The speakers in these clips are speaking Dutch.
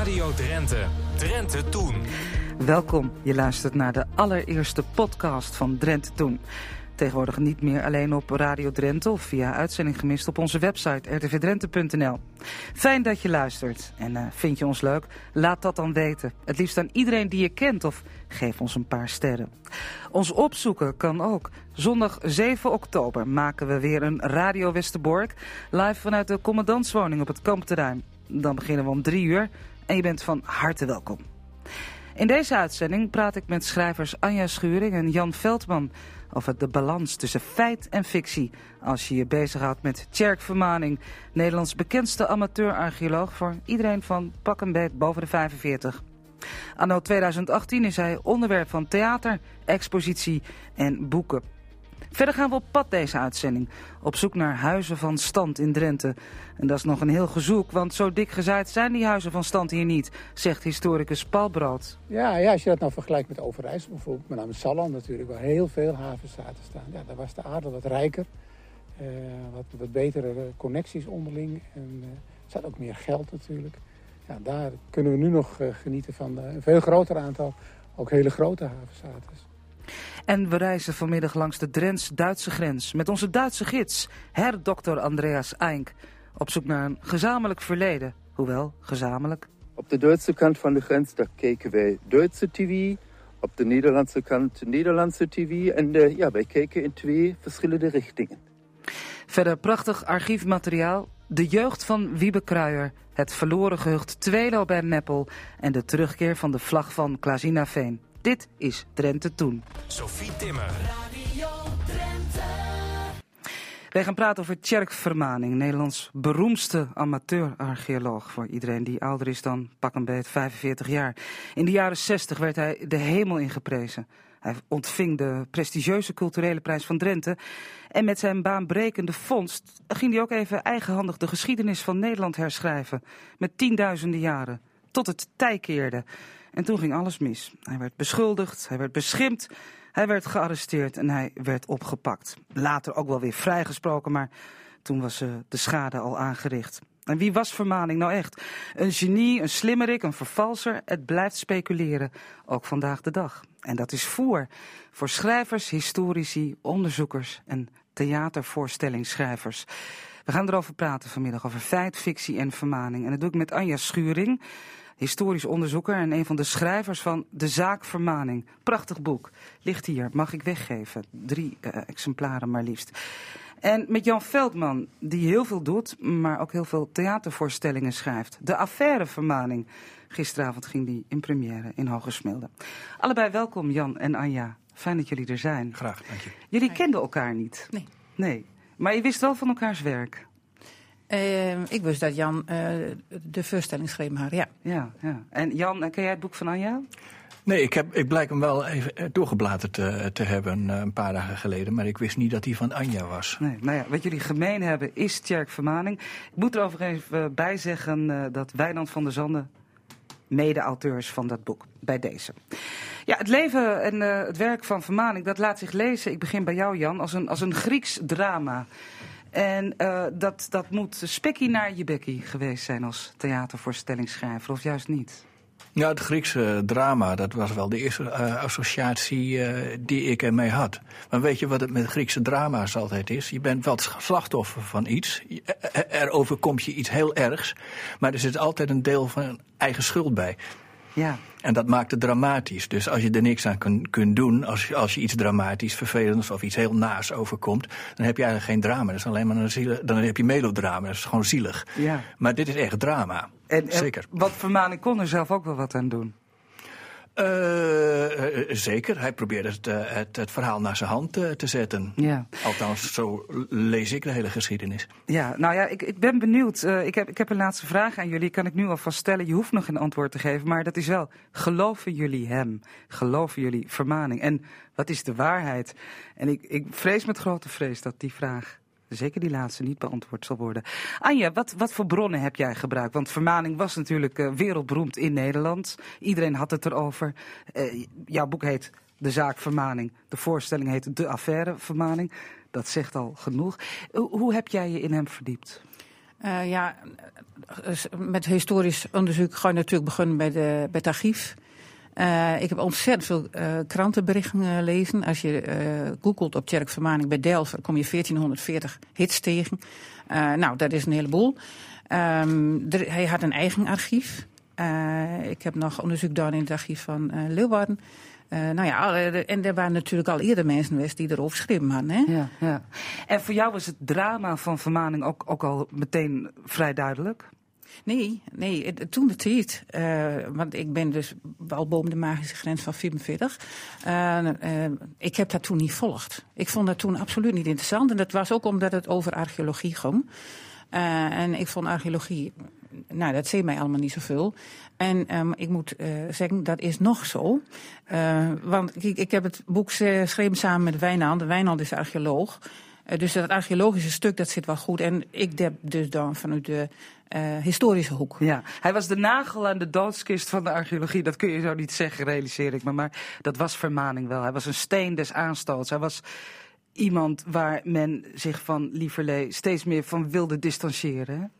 Radio Drenthe. Drenthe Toen. Welkom, je luistert naar de allereerste podcast van Drenthe Toen. Tegenwoordig niet meer alleen op Radio Drenthe of via uitzending gemist op onze website rtvdrenthe.nl. Fijn dat je luistert en uh, vind je ons leuk? Laat dat dan weten. Het liefst aan iedereen die je kent of geef ons een paar sterren. Ons opzoeken kan ook. Zondag 7 oktober maken we weer een Radio Westerbork live vanuit de commandantswoning op het kampterrein. Dan beginnen we om 3 uur en je bent van harte welkom. In deze uitzending praat ik met schrijvers Anja Schuring en Jan Veldman over de balans tussen feit en fictie. Als je je bezighoudt met Tjerk Vermaning, Nederlands bekendste amateur-archeoloog voor iedereen van pak en beet boven de 45. Anno 2018 is hij onderwerp van theater, expositie en boeken. Verder gaan we op pad deze uitzending. Op zoek naar huizen van stand in Drenthe. En dat is nog een heel gezoek, want zo dik gezaaid zijn die huizen van stand hier niet, zegt historicus Paul Brood. Ja, ja, als je dat nou vergelijkt met Overijssel bijvoorbeeld, met name Salland natuurlijk, waar heel veel havenstaten staan. Ja, daar was de aarde wat rijker, uh, wat, wat betere connecties onderling en uh, er staat ook meer geld natuurlijk. Ja, daar kunnen we nu nog uh, genieten van een veel groter aantal, ook hele grote havenstaten. En we reizen vanmiddag langs de Drents-Duitse grens met onze Duitse gids, her Dr. Andreas Eink. Op zoek naar een gezamenlijk verleden, hoewel gezamenlijk. Op de Duitse kant van de grens daar keken wij Duitse tv, op de Nederlandse kant Nederlandse tv en uh, ja, wij keken in twee verschillende richtingen. Verder prachtig archiefmateriaal, de jeugd van Wiebe Kruijer, het verloren gehucht Tweelo bij Meppel en de terugkeer van de vlag van Klazina Veen. Dit is Drenthe Toen. Sophie Timmer. Radio Drenthe. Wij gaan praten over Tjerk Vermaning, Nederlands beroemdste amateur-archeoloog. Voor iedereen die ouder is dan pak een beet 45 jaar. In de jaren 60 werd hij de hemel ingeprezen. Hij ontving de prestigieuze culturele prijs van Drenthe. En met zijn baanbrekende vondst ging hij ook even eigenhandig de geschiedenis van Nederland herschrijven. Met tienduizenden jaren. Tot het tij keerde. En toen ging alles mis. Hij werd beschuldigd, hij werd beschimpt, hij werd gearresteerd en hij werd opgepakt. Later ook wel weer vrijgesproken, maar toen was uh, de schade al aangericht. En wie was Vermaning nou echt? Een genie, een slimmerik, een vervalser? Het blijft speculeren, ook vandaag de dag. En dat is voer voor schrijvers, historici, onderzoekers en theatervoorstellingsschrijvers. We gaan erover praten vanmiddag, over feit, fictie en vermaning. En dat doe ik met Anja Schuring historisch onderzoeker en een van de schrijvers van De Zaak Vermaning. Prachtig boek. Ligt hier, mag ik weggeven. Drie uh, exemplaren maar liefst. En met Jan Veldman, die heel veel doet, maar ook heel veel theatervoorstellingen schrijft. De Affaire Vermaning. Gisteravond ging die in première in Hogesmilde. Allebei welkom, Jan en Anja. Fijn dat jullie er zijn. Graag, dank je. Jullie kenden elkaar niet? Nee. Nee. Maar je wist wel van elkaars werk? Uh, ik wist dat Jan uh, de voorstelling schreef maar, ja. ja. Ja, En Jan, ken jij het boek van Anja? Nee, ik, heb, ik blijk hem wel even doorgebladerd te, te hebben een paar dagen geleden. Maar ik wist niet dat hij van Anja was. Nee, nou ja, wat jullie gemeen hebben is Tjerk Vermaning. Ik moet er overigens even bij zeggen dat Wijnand van der Zanden mede-auteur is van dat boek. Bij deze. Ja, het leven en het werk van Vermaning, dat laat zich lezen. Ik begin bij jou, Jan, als een, als een Grieks drama. En uh, dat, dat moet spekkie naar je bekkie geweest zijn als theatervoorstellingsschrijver, of juist niet? Ja, het Griekse drama, dat was wel de eerste uh, associatie uh, die ik ermee had. Maar weet je wat het met Griekse drama's altijd is? Je bent wel slachtoffer van iets. Er overkomt je iets heel ergs. Maar er zit altijd een deel van eigen schuld bij. Ja. En dat maakt het dramatisch. Dus als je er niks aan kunt, doen, als, als je iets dramatisch, vervelends of iets heel naars overkomt, dan heb je eigenlijk geen drama. Dat is alleen maar een zielig, dan heb je melodrama. Dat is gewoon zielig. Ja. Maar dit is echt drama. En, Zeker. Wat Vermaning kon er zelf ook wel wat aan doen. Uh, zeker. Hij probeerde het, het, het, verhaal naar zijn hand te zetten. Ja. Althans, zo lees ik de hele geschiedenis. Ja, nou ja, ik, ik ben benieuwd. ik, heb, ik heb een laatste vraag aan jullie. Kan ik nu alvast stellen. Je hoeft nog geen antwoord te geven. Maar dat is wel, geloven jullie hem? Geloven jullie vermaning? En wat is de waarheid? En ik, ik vrees met grote vrees dat die vraag zeker die laatste niet beantwoord zal worden. Anja, wat, wat voor bronnen heb jij gebruikt? Want vermaning was natuurlijk uh, wereldberoemd in Nederland. Iedereen had het erover. Uh, jouw boek heet De Zaak Vermaning. De voorstelling heet De Affaire Vermaning. Dat zegt al genoeg. Hoe, heb jij je in hem verdiept? Uh, ja, met historisch onderzoek ga je natuurlijk beginnen bij, de, bij het archief. Uh, ik heb ontzettend veel uh, krantenberichten gelezen. Als je googelt op Tjerk Vermaning bij Delft, kom je 1440 hits tegen. nou, dat is een heleboel. Um, hij had een eigen archief. ik heb nog onderzoek gedaan in het archief van Leeuwarden. Uh, nou ja, en er waren natuurlijk al eerder mensen geweest die erover schreven hadden. Hè? Ja, ja. En voor jou was het drama van Vermaning ook, ook al meteen vrij duidelijk? Nee, nee, toen de tijd. Uh, want ik ben dus wel boven de magische grens van 44. Uh, uh, ik heb dat toen niet volgd. Ik vond dat toen absoluut niet interessant. En dat was ook omdat het over archeologie ging. en ik vond archeologie nou, dat zei mij allemaal niet zoveel. En um, ik moet uh, zeggen, dat is nog zo. Want ik, ik heb het boek geschreven samen met Wijnand. Wijnand is archeoloog. Uh, dus dat archeologische stuk, dat zit wel goed. En ik heb dus dan vanuit de historische hoek. Ja, hij was de nagel aan de doodskist van de archeologie. Dat kun je zo niet zeggen, realiseer ik me. Maar dat was vermaning wel. Hij was een steen des aanstoots. Hij was iemand waar men zich van Lieverlee steeds meer van wilde distancieren.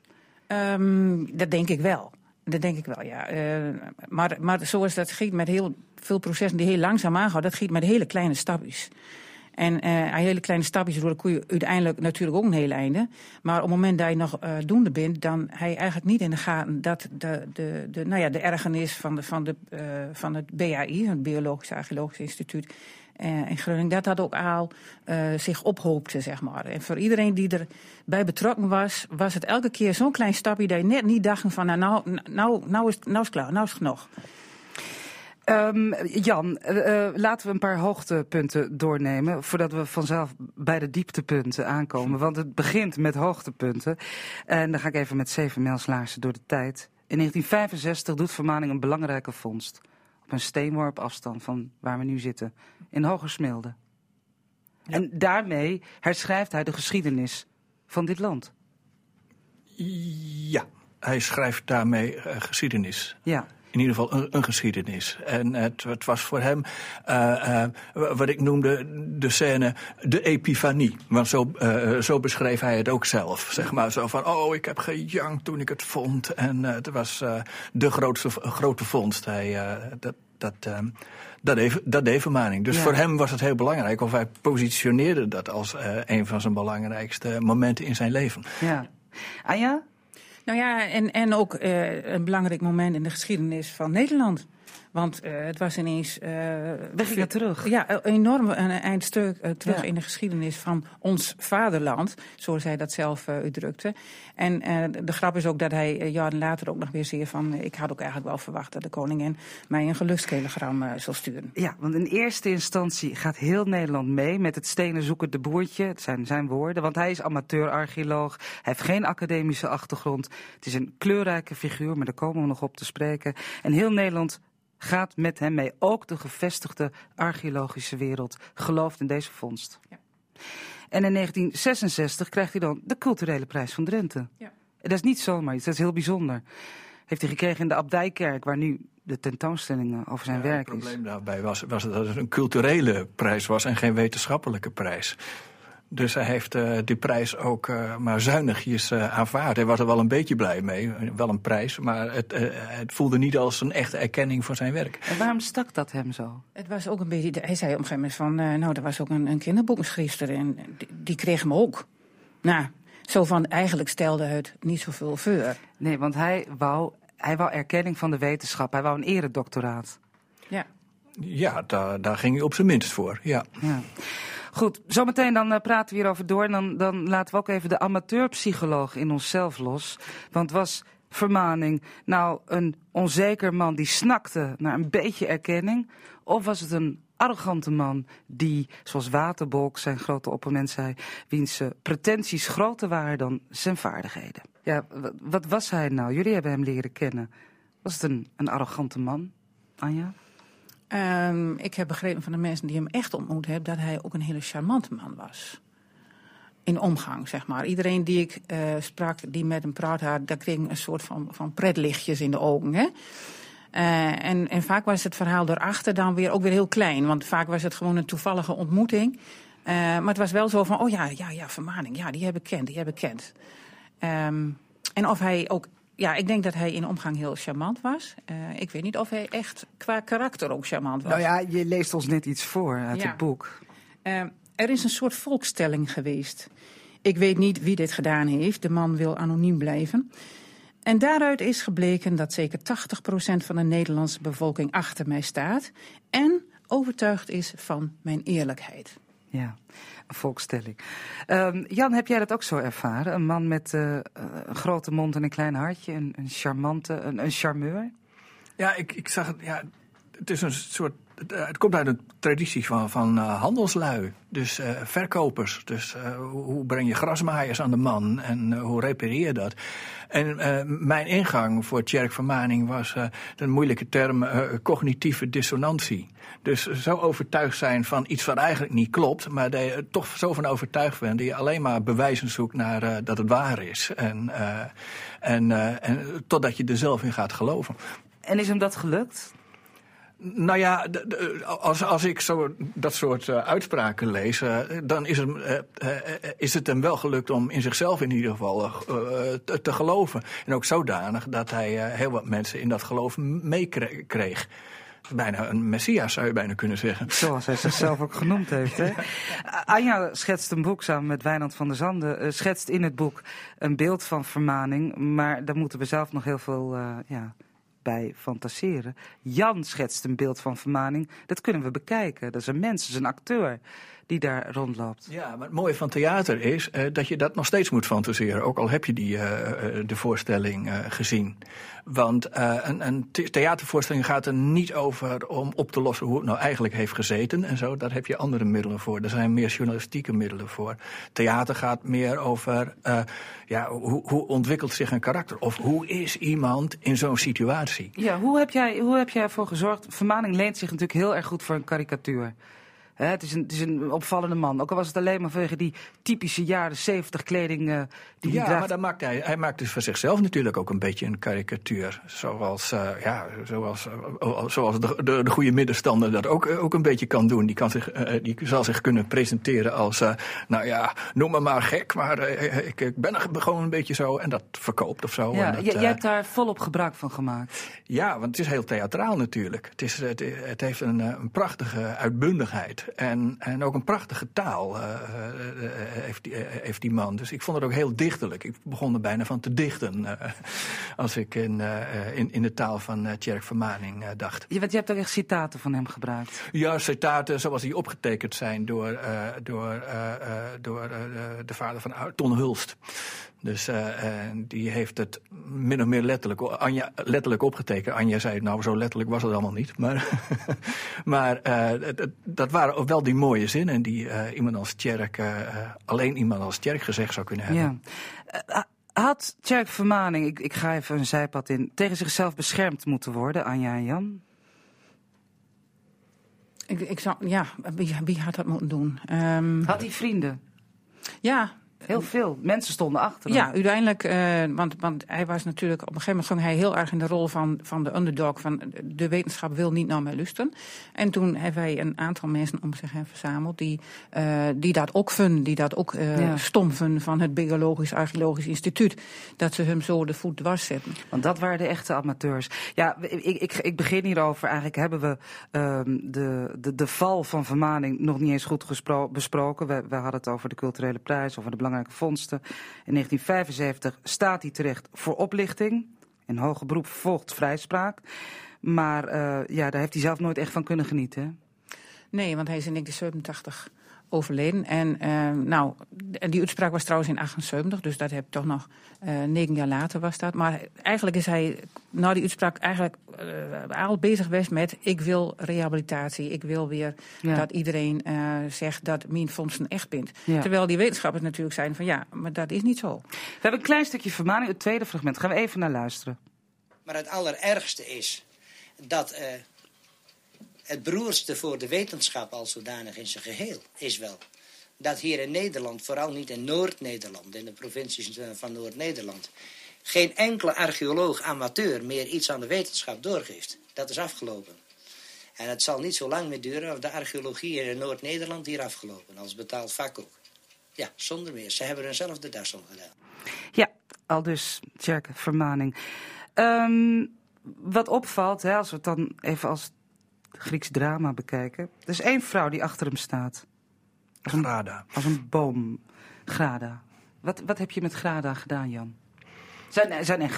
Um, dat denk ik wel. Dat denk ik wel, ja. Uh, maar, maar zoals dat giet met heel veel processen die heel langzaam aangaan, dat giet met hele kleine stapjes. En uh, hele kleine stapjes door kun je uiteindelijk natuurlijk ook een heel einde. Maar op het moment dat je nog uh, doende bent, dan je eigenlijk niet in de gaten dat de, de, de, nou ja, de ergernis van, de, van, de, uh, van het BAI, het Biologisch Archeologisch Instituut, in Groningen, dat dat ook al zich ophoopte, zeg maar. En voor iedereen die erbij betrokken was, was het elke keer zo'n klein stapje dat je net niet dacht van, nou, nou, nou, nou, is, nou is het klaar, nou is het genoeg. Um, Jan, uh, laten we een paar hoogtepunten doornemen voordat we vanzelf bij de dieptepunten aankomen. Want het begint met hoogtepunten. En dan ga ik even met zeven mijlslaarzen door de tijd. In 1965 doet Vermaning een belangrijke vondst. Op een steenworp afstand van waar we nu zitten. In Hogersmilde. Ja. En daarmee herschrijft hij de geschiedenis van dit land. Ja, hij schrijft daarmee uh, geschiedenis. Ja in ieder geval een, een geschiedenis. En het, het, was voor hem, uh, uh, wat ik noemde, de scène, de epifanie. Want zo, uh, zo beschreef hij het ook zelf. Zeg maar zo van, oh, ik heb gejankt toen ik het vond. En het was de grootste, grote vondst. Hij, dat, dat, dat, deed, dat deed vermaning. Dus ja. voor hem was het heel belangrijk. Of hij positioneerde dat als een van zijn belangrijkste momenten in zijn leven. Ja. Anja? Nou ja, en, en ook uh, een belangrijk moment in de geschiedenis van Nederland. Want uh, het was ineens. Uh, We gingen terug. Ja, een enorm een eindstuk uh, terug ja. in de geschiedenis van ons vaderland. Zoals hij dat zelf uitdrukte. En de grap is ook dat hij jaren later ook nog weer zeer van. Ik had ook eigenlijk wel verwacht dat de koningin mij een gelukstelegram zal sturen. Ja, want in eerste instantie gaat heel Nederland mee met het stenen zoekende boertje. Het zijn zijn woorden. Want hij is amateur-archeoloog. Hij heeft geen academische achtergrond. Het is een kleurrijke figuur, maar daar komen we nog op te spreken. En heel Nederland gaat met hem mee. Ook de gevestigde archeologische wereld gelooft in deze vondst. Ja. En in 1966 krijgt hij dan de culturele prijs van Drenthe. Ja. En dat is niet zomaar iets, dat is heel bijzonder. Heeft hij gekregen in de Abdijkerk, waar nu de tentoonstellingen over zijn ja, werk is. Het probleem daarbij was, was dat het een culturele prijs was en geen wetenschappelijke prijs. Dus hij heeft uh, die prijs ook uh, maar zuinigjes uh, aanvaard. Hij was er wel een beetje blij mee, wel een prijs, maar het, het, voelde niet als een echte erkenning voor zijn werk. En waarom stak dat hem zo? Het was ook een beetje, hij zei op een gegeven moment van, nou, er was ook een, een kinderboekenschrijfster en die, die kreeg hem ook. Nou, zo van, eigenlijk stelde het niet zoveel voor. Nee, want hij wou, hij wou erkenning van de wetenschap, hij wou een eredoctoraat. Ja. Ja, daar, daar ging hij op zijn minst voor, ja. ja. Goed, zometeen dan uh, praten we hierover door. En dan, dan laten we ook even de amateurpsycholoog in onszelf los. Want was vermaning nou een onzeker man die snakte naar een beetje erkenning? Of was het een arrogante man die, zoals Waterbolk, zijn grote opponent zei, wiens pretenties groter waren dan zijn vaardigheden? Ja, wat was hij nou? Jullie hebben hem leren kennen. Was het een, een arrogante man, Anja? Um, ik heb begrepen van de mensen die hem echt ontmoet hebben, dat hij ook een hele charmante man was. In omgang, zeg maar. Iedereen die ik uh, sprak, die met hem praatte, daar kreeg een soort van, van pretlichtjes in de ogen. Hè? Uh, en, en vaak was het verhaal daarachter dan weer ook weer heel klein. Want vaak was het gewoon een toevallige ontmoeting. Uh, maar het was wel zo van, oh ja, ja, ja, vermaning, ja, die heb ik kent, die heb ik kent. Um, en of hij ook ja, ik denk dat hij in omgang heel charmant was. Uh, ik weet niet of hij echt qua karakter ook charmant was. Nou ja, je leest ons net iets voor uit Ja. het boek. Uh, er is een soort volkstelling geweest. Ik weet niet wie dit gedaan heeft. De man wil anoniem blijven. En daaruit is gebleken dat zeker 80% van de Nederlandse bevolking achter mij staat. En overtuigd is van mijn eerlijkheid. Ja, een volkstelling. Um, Jan, heb jij dat ook zo ervaren? Een man met uh, een grote mond en een klein hartje, een, een charmante, een, een charmeur? Ja, ik, ik zag het. Ja, het is een soort. Het komt uit een traditie van, uh, handelslui. Dus uh, verkopers. Dus hoe breng je grasmaaiers aan de man en hoe repareer je dat? En mijn ingang voor Tjerk Vermaning was de moeilijke term cognitieve dissonantie. Dus zo overtuigd zijn van iets wat eigenlijk niet klopt, maar dat je toch zo van overtuigd bent dat je alleen maar bewijzen zoekt naar dat het waar is. En, en, en totdat je er zelf in gaat geloven. En is hem dat gelukt? Nou ja, als, als ik zo dat soort uh, uitspraken lees, uh, dan is het, uh, is het hem wel gelukt om in zichzelf in ieder geval te, te, geloven. En ook zodanig dat hij heel wat mensen in dat geloof meekreeg. Bijna een messias zou je bijna kunnen zeggen. Zoals hij zichzelf ook genoemd heeft. Hè? Anja schetst een boek samen met Wijnand van der Zanden. schetst in het boek een beeld van vermaning. Maar daar moeten we zelf nog heel veel ja, bij fantaseren. Jan schetst een beeld van vermaning. Dat kunnen we bekijken. Dat is een mens, dat is een acteur die daar rondloopt. Ja, maar het mooie van theater is uh, dat je dat nog steeds moet fantaseren. Ook al heb je die, uh, de voorstelling uh, gezien. Want een, een theatervoorstelling gaat er niet over om op te lossen hoe het nou eigenlijk heeft gezeten en zo. Daar heb je andere middelen voor. Er zijn meer journalistieke middelen voor. Theater gaat meer over ja, hoe, hoe ontwikkelt zich een karakter? Of hoe is iemand in zo'n situatie? Ja, hoe heb, jij, hoe heb jij ervoor gezorgd? Vermaning leent zich natuurlijk heel erg goed voor een karikatuur. He, het, is een, het is een opvallende man. Ook al was het alleen maar vanwege die typische jaren zeventig kleding uh, die ja, hij draagt. maar maakt hij, hij maakt dus voor zichzelf natuurlijk ook een beetje een karikatuur. Zoals, uh, ja, zoals, uh, zoals de, de, de, goede middenstander dat ook, ook een beetje kan doen. Die, kan zich, die zal zich kunnen presenteren als, nou ja, noem me maar gek, maar ik, ik, ben er gewoon een beetje zo. En dat verkoopt of zo. Ja, dat, jij hebt daar volop gebruik van gemaakt. Ja, want het is heel theatraal natuurlijk. Het, is, het, het heeft een, een prachtige uitbundigheid. En, en ook een prachtige taal uh, uh, heeft, die, uh, heeft die man. Dus ik vond het ook heel dichterlijk. Ik begon er bijna van te dichten als ik in, in, in de taal van Tjerk Vermaning dacht. Ja, want je hebt ook echt citaten van hem gebruikt. Ja, citaten zoals die opgetekend zijn door, door, door de vader van Ton Hulst. Dus uh, die heeft het min of meer letterlijk, Anja, letterlijk opgetekend. Anja zei, nou zo letterlijk was het allemaal niet. Maar, maar uh, dat, waren wel die mooie zinnen die uh, iemand als Tjerk, alleen iemand als Tjerk gezegd zou kunnen hebben. Ja. had Tjerk Vermaning, ik, ik ga even een zijpad in, tegen zichzelf beschermd moeten worden, Anja en Jan? Ik, ik zou, ja, wie, wie had dat moeten doen? Um, had hij vrienden? Ja, Heel veel. Mensen stonden achter hem. Ja, uiteindelijk, uh, want, want hij was natuurlijk, op een gegeven moment ging hij heel erg in de rol van, van de underdog, van de wetenschap wil niet naar mij lusten. En toen hebben wij een aantal mensen om zich heen verzameld die, uh, die dat ook vinden, die dat ook uh, ja. stom vinden van het Biologisch Archeologisch Instituut. Dat ze hem zo de voet dwars zetten. Want dat waren de echte amateurs. Ja, ik, ik, ik begin hierover. Eigenlijk hebben we um, de, de, de val van vermaning nog niet eens goed besproken. We, we hadden het over de culturele prijs, over de belangrijke. In 1975 staat hij terecht voor oplichting. In hoger beroep volgt vrijspraak. Maar uh, ja, daar heeft hij zelf nooit echt van kunnen genieten. Nee, want hij is in 1987 overleden. En uh, nou, die uitspraak was trouwens in 78, dus dat heb ik toch nog uh, negen jaar later was dat. Maar eigenlijk is hij na die uitspraak eigenlijk uh, al bezig geweest met ik wil rehabilitatie, ik wil weer ja. dat iedereen uh, zegt dat mijn vondsten echt bent. Ja. Terwijl die wetenschappers natuurlijk zijn van ja, maar dat is niet zo. We hebben een klein stukje vermaning, het tweede fragment. Gaan we even naar luisteren. Maar het allerergste is dat uh, het beroerdste voor de wetenschap als zodanig in zijn geheel is wel dat hier in Nederland, vooral niet in Noord-Nederland, in de provincies van Noord-Nederland, geen enkele archeoloog amateur meer iets aan de wetenschap doorgeeft. Dat is afgelopen. En het zal niet zo lang meer duren of de archeologie in Noord-Nederland hier afgelopen, als betaald vak ook. Ja, zonder meer. Ze hebben er zelf de gedaan. Ja, Al dus, Tjerk Vermaning. Ehm, wat opvalt, hè, als we het dan even als Grieks drama bekijken. Er is één vrouw die achter hem staat. Grada. Als een boom. Grada. Wat, wat heb je met Grada gedaan, Jan? Zijn, zijn?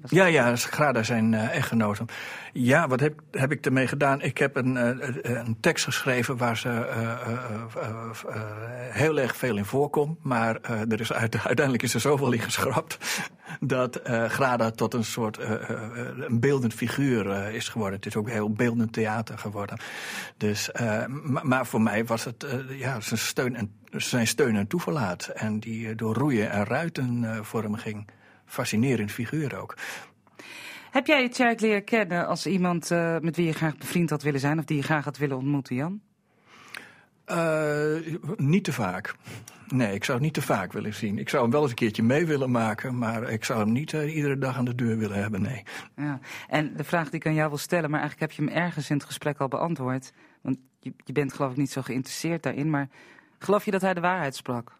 Was- Ja, ja, Grada zijn eh, echtgenoten. Ja, wat heb, heb ik ermee gedaan? Ik heb een, eh, een tekst geschreven waar ze eh, eh, eh, eh, heel erg veel in voorkomt. Maar eh, er is uit- uiteindelijk is er zoveel in geschrapt dat eh, Grada tot een soort eh, eh, een beeldend figuur eh, is geworden. Het is ook heel beeldend theater geworden. Dus, eh, ma- maar voor mij was het eh, ja, zijn steun en, zijn steun en toeverlaat. En die eh, door roeien en ruiten eh, vorm ging. Fascinerend figuur ook. Heb jij Tjerk leren kennen als iemand eh, met wie je graag bevriend had willen zijn... of die je graag had willen ontmoeten, Jan? Eh, niet te vaak. Nee, ik zou het niet te vaak willen zien. Ik zou hem wel eens een keertje mee willen maken, maar ik zou hem niet eh, iedere dag aan de deur willen hebben, nee. Ja. En de vraag die ik aan jou wil stellen, maar eigenlijk heb je hem ergens in het gesprek al beantwoord. Want je, je bent geloof ik niet zo geïnteresseerd daarin, maar geloof je dat hij de waarheid sprak?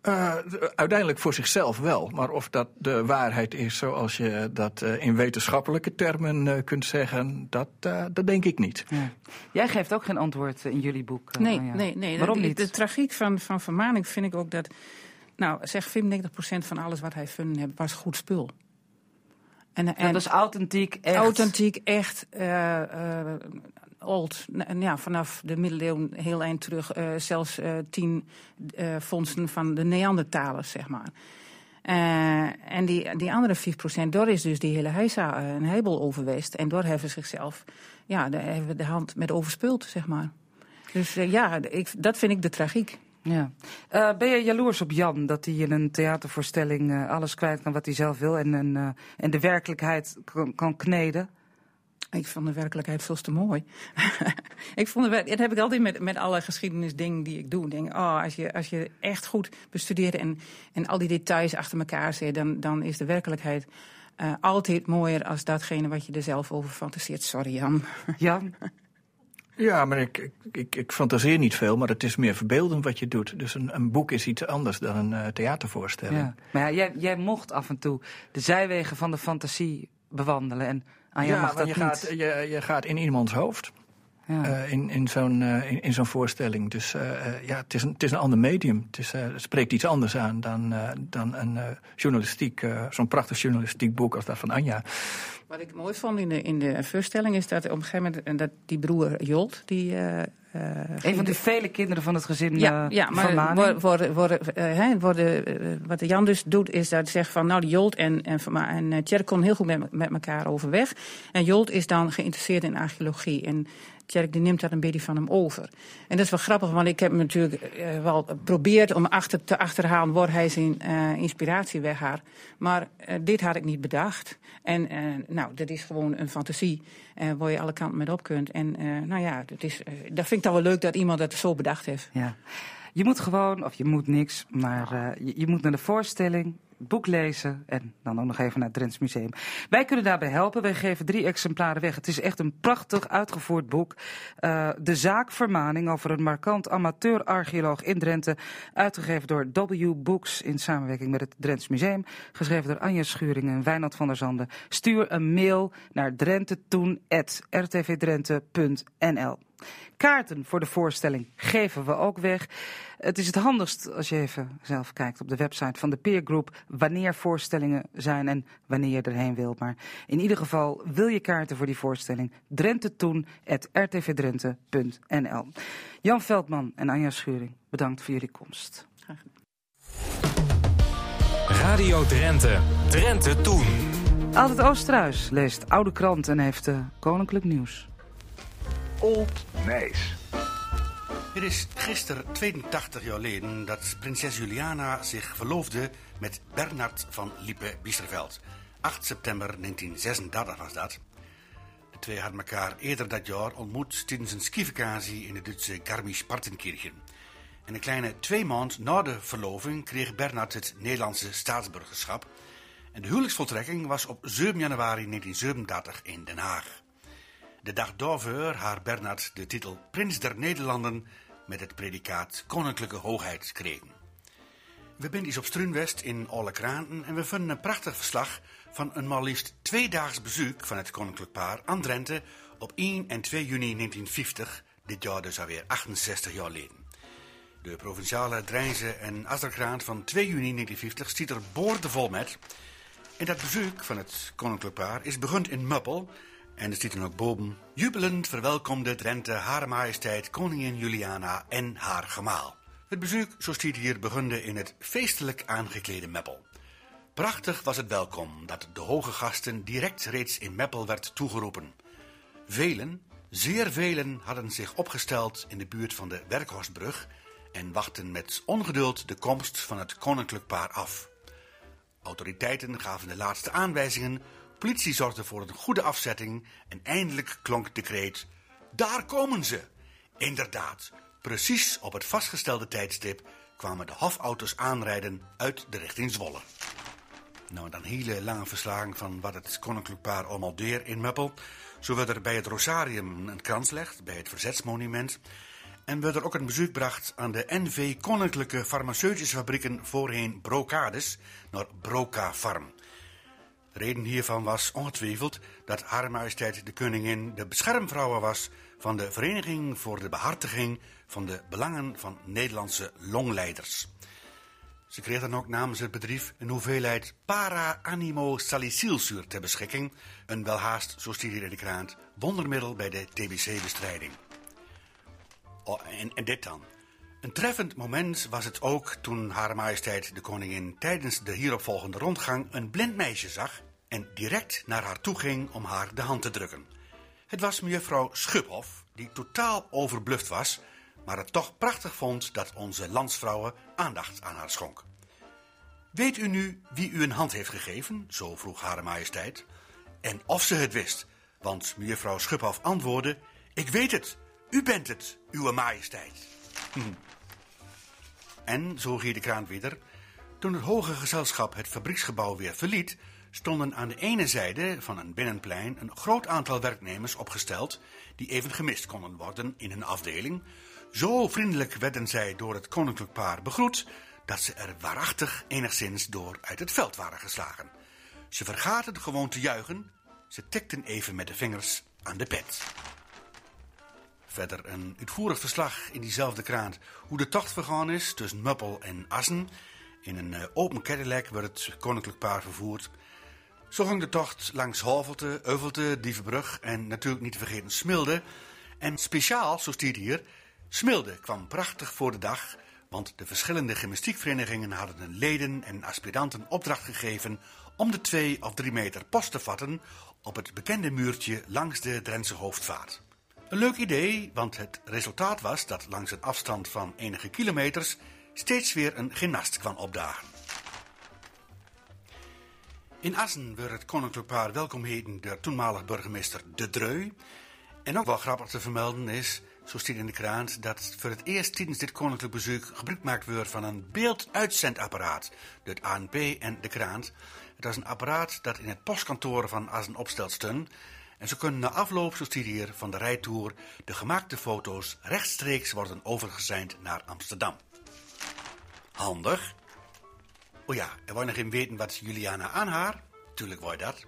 Eh, uiteindelijk voor zichzelf wel, maar of dat de waarheid is zoals je dat eh, in wetenschappelijke termen eh, kunt zeggen, dat, eh, dat denk ik niet. Ja. Jij geeft ook geen antwoord in jullie boek. eh, Nee, nee, nee. Waarom de, niet? De tragiek van, van Vermaning vind ik ook dat... Nou, zeg 95% van alles wat hij vonden heeft, was goed spul. En, Ja, dat is authentiek, echt. authentiek, echt eh, eh, old. Ja, vanaf de middeleeuwen heel eind terug. eh, zelfs eh, tien eh, vondsten van de Neandertalers, zeg maar. En die, die andere 5%, daar is dus die hele heisa een hebel overweest. En daar hebben ze zichzelf, ja, daar hebben we de hand met overspeeld, zeg maar. Dus ja, dat vind ik de tragiek. Ja. Ben je jaloers op Jan dat hij in een theatervoorstelling alles kwijt kan wat hij zelf wil en, eh, en de werkelijkheid kan kneden? Ik vond de werkelijkheid veel te mooi. ik vond de, dat heb ik altijd met, met alle geschiedenisdingen die ik doe. Ik Denk, oh, als, je, als je echt goed bestudeert en, en al die details achter elkaar zet, dan, dan is de werkelijkheid eh, altijd mooier als datgene wat je er zelf over fantaseert. Sorry, Jan. Jan? Ja, maar ik, ik, ik, ik fantaseer niet veel, maar het is meer verbeeldend wat je doet. Dus een, een boek is iets anders dan een eh, theatervoorstelling. Ja. Maar ja, jij, jij mocht af en toe de zijwegen van de fantasie bewandelen. En Anja ja, mag dat je niet. gaat, je, je gaat in iemands hoofd. ja. eh, in, in zo'n eh, in, in zo'n voorstelling. Dus eh, ja, het is, een, het is een ander medium. Het, is, het spreekt iets anders aan dan, dan een journalistiek, zo'n prachtig journalistiek boek als dat van Anja. Wat ik mooi vond in de, in de voorstelling is dat op een gegeven moment dat die broer Jolt, die. eh, eh, Een van de vele kinderen van het gezin Ja, eh, ja van maar worden, worden, worden, hè, worden, wat Jan dus doet, is dat hij zegt van nou, die Jolt en, en, Van en Tjerk kon heel goed met, met elkaar overweg. En Jolt is dan geïnteresseerd in archeologie. En Tjerk die neemt dat een beetje van hem over. En dat is wel grappig, want ik heb hem natuurlijk wel geprobeerd om achter te achterhalen waar hij zijn eh, inspiratie weghaalt. Maar dit had ik niet bedacht. En nou, dat is gewoon een fantasie eh, waar je alle kanten mee op kunt. En eh, nou ja, dat, is, eh, dat vind ik dan wel leuk dat iemand dat zo bedacht heeft. Ja. Je moet gewoon, of je moet niks, maar je, je moet naar de voorstelling, boek lezen en dan ook nog even naar het Drents Museum. Wij kunnen daarbij helpen. Wij geven drie exemplaren weg. Het is echt een prachtig uitgevoerd boek. Eh, de zaakvermaning over een markant amateur-archeoloog in Drenthe. Uitgegeven door W Books in samenwerking met het Drents Museum. Geschreven door Anja Schuringen en Wijnald van der Zanden. Stuur een mail naar drentetoen.rtvdrenthe.nl Kaarten voor de voorstelling geven we ook weg. Het is het handigst als je even zelf kijkt op de website van de peergroep wanneer voorstellingen zijn en wanneer je erheen wilt. Maar in ieder geval wil je kaarten voor die voorstelling drentetoen.rtvdrenthe.nl Jan Veldman en Anja Schuring, bedankt voor jullie komst. Radio Drenthe. Drenthe Toen. Altijd Oosterhuis leest oude krant en heeft eh, koninklijk nieuws. Old Nijs. Het is gisteren 82 jaar geleden dat prinses Juliana zich verloofde met Bernard van Liepe-Biesterveld. 8 september 1936 was dat. De twee hadden elkaar eerder dat jaar ontmoet tijdens een skivakantie in de Duitse Garmisch-Partenkirchen. En een kleine twee maanden na de verloving kreeg Bernard het Nederlandse staatsburgerschap. En de huwelijksvoltrekking was op 7 januari 1937 in Den Haag. De dag daarvoor haar Bernard de titel Prins der Nederlanden met het predicaat Koninklijke Hoogheid kregen. We zijn eens op Struinwest in Alle Kraanten en we vinden een prachtig verslag van een maar liefst tweedaags bezoek van het koninklijk paar aan Drenthe op 1 en 2 juni 1950, dit jaar dus alweer 68 jaar geleden. De provinciale Drijnse en Azerkraan van 2 juni 1950 stiet er boordevol met. En dat bezoek van het koninklijk paar is begund in Muppel. En er dan ook boven. Jubelend verwelkomde Drenthe Hare Majesteit Koningin Juliana en haar gemaal. Het bezoek, zo stiet hier, begunde in het feestelijk aangeklede Meppel. Prachtig was het welkom dat de hoge gasten direct reeds in Meppel werd toegeroepen. Velen, zeer velen, hadden zich opgesteld in de buurt van de Werkhorstbrug en wachten met ongeduld de komst van het koninklijk paar af. Autoriteiten gaven de laatste aanwijzingen, politie zorgde voor een goede afzetting en eindelijk klonk de kreet: Daar komen ze! Inderdaad, precies op het vastgestelde tijdstip kwamen de hofauto's aanrijden uit de richting Zwolle. Nou, dan hele lange verslagen van wat het koninklijk paar allemaal in Meppel. Zo werd er bij het Rosarium een krans gelegd, bij het Verzetsmonument. En werd er ook een bezoek gebracht aan de NV Koninklijke Farmaceutische Fabrieken voorheen Brocades, naar Broca Farm. Reden hiervan was ongetwijfeld dat Hare Majesteit de Koningin de beschermvrouwen was van de Vereniging voor de Behartiging van de Belangen van Nederlandse Longleiders. Ze kreeg dan ook namens het bedrijf een hoeveelheid para-animo-salicylzuur ter beschikking, een welhaast, zo in de krant, wondermiddel bij de TBC-bestrijding. Oh, en, en dit dan. Een treffend moment was het ook toen Hare Majesteit de Koningin tijdens de hieropvolgende rondgang een blind meisje zag en direct naar haar toe ging om haar de hand te drukken. Het was mevrouw Schuphoff, die totaal overbluft was, maar het toch prachtig vond dat onze landsvrouwen aandacht aan haar schonk. Weet u nu wie u een hand heeft gegeven? Zo vroeg Hare Majesteit. En of ze het wist, want mevrouw Schuphoff antwoordde: Ik weet het, u bent het, uw majesteit. Hm. En, zo ging de kraan weer, toen het hoge gezelschap het fabrieksgebouw weer verliet, stonden aan de ene zijde van een binnenplein een groot aantal werknemers opgesteld die even gemist konden worden in hun afdeling. Zo vriendelijk werden zij door het koninklijk paar begroet dat ze er waarachtig enigszins door uit het veld waren geslagen. Ze vergaten gewoon te juichen, ze tikten even met de vingers aan de pet. Verder een uitvoerig verslag in diezelfde krant hoe de tocht vergaan is tussen Muppel en Assen. In een eh, open Cadillac wordt het koninklijk paar vervoerd. Zo ging de tocht langs Hovelte, Euvelte, Dievenbrug en natuurlijk niet te vergeten Smilde. En speciaal, zo stiert hier, Smilde kwam prachtig voor de dag, want de verschillende gymnastiekverenigingen hadden hun leden en aspiranten opdracht gegeven om de twee of drie meter post te vatten op het bekende muurtje langs de Drentse hoofdvaart. Een leuk idee, want het resultaat was dat langs een afstand van enige kilometers steeds weer een gymnast kwam opdagen. In Assen werd het koninklijk paar welkom heten door toenmalig burgemeester De Dreu. En ook wel grappig te vermelden is, zo staat in de krant, dat voor het eerst tijdens dit koninklijk bezoek gebruik gemaakt wordt van een beelduitzendapparaat. Het ANP en de krant. Het was een apparaat dat in het postkantoor van Assen opsteld stond. En zo kunnen na afloop, staat hier, van de rijtour de gemaakte foto's rechtstreeks worden overgezeind naar Amsterdam. Handig. Oh ja, en wou nog even weten wat Juliana aanhaar? Tuurlijk wou je dat.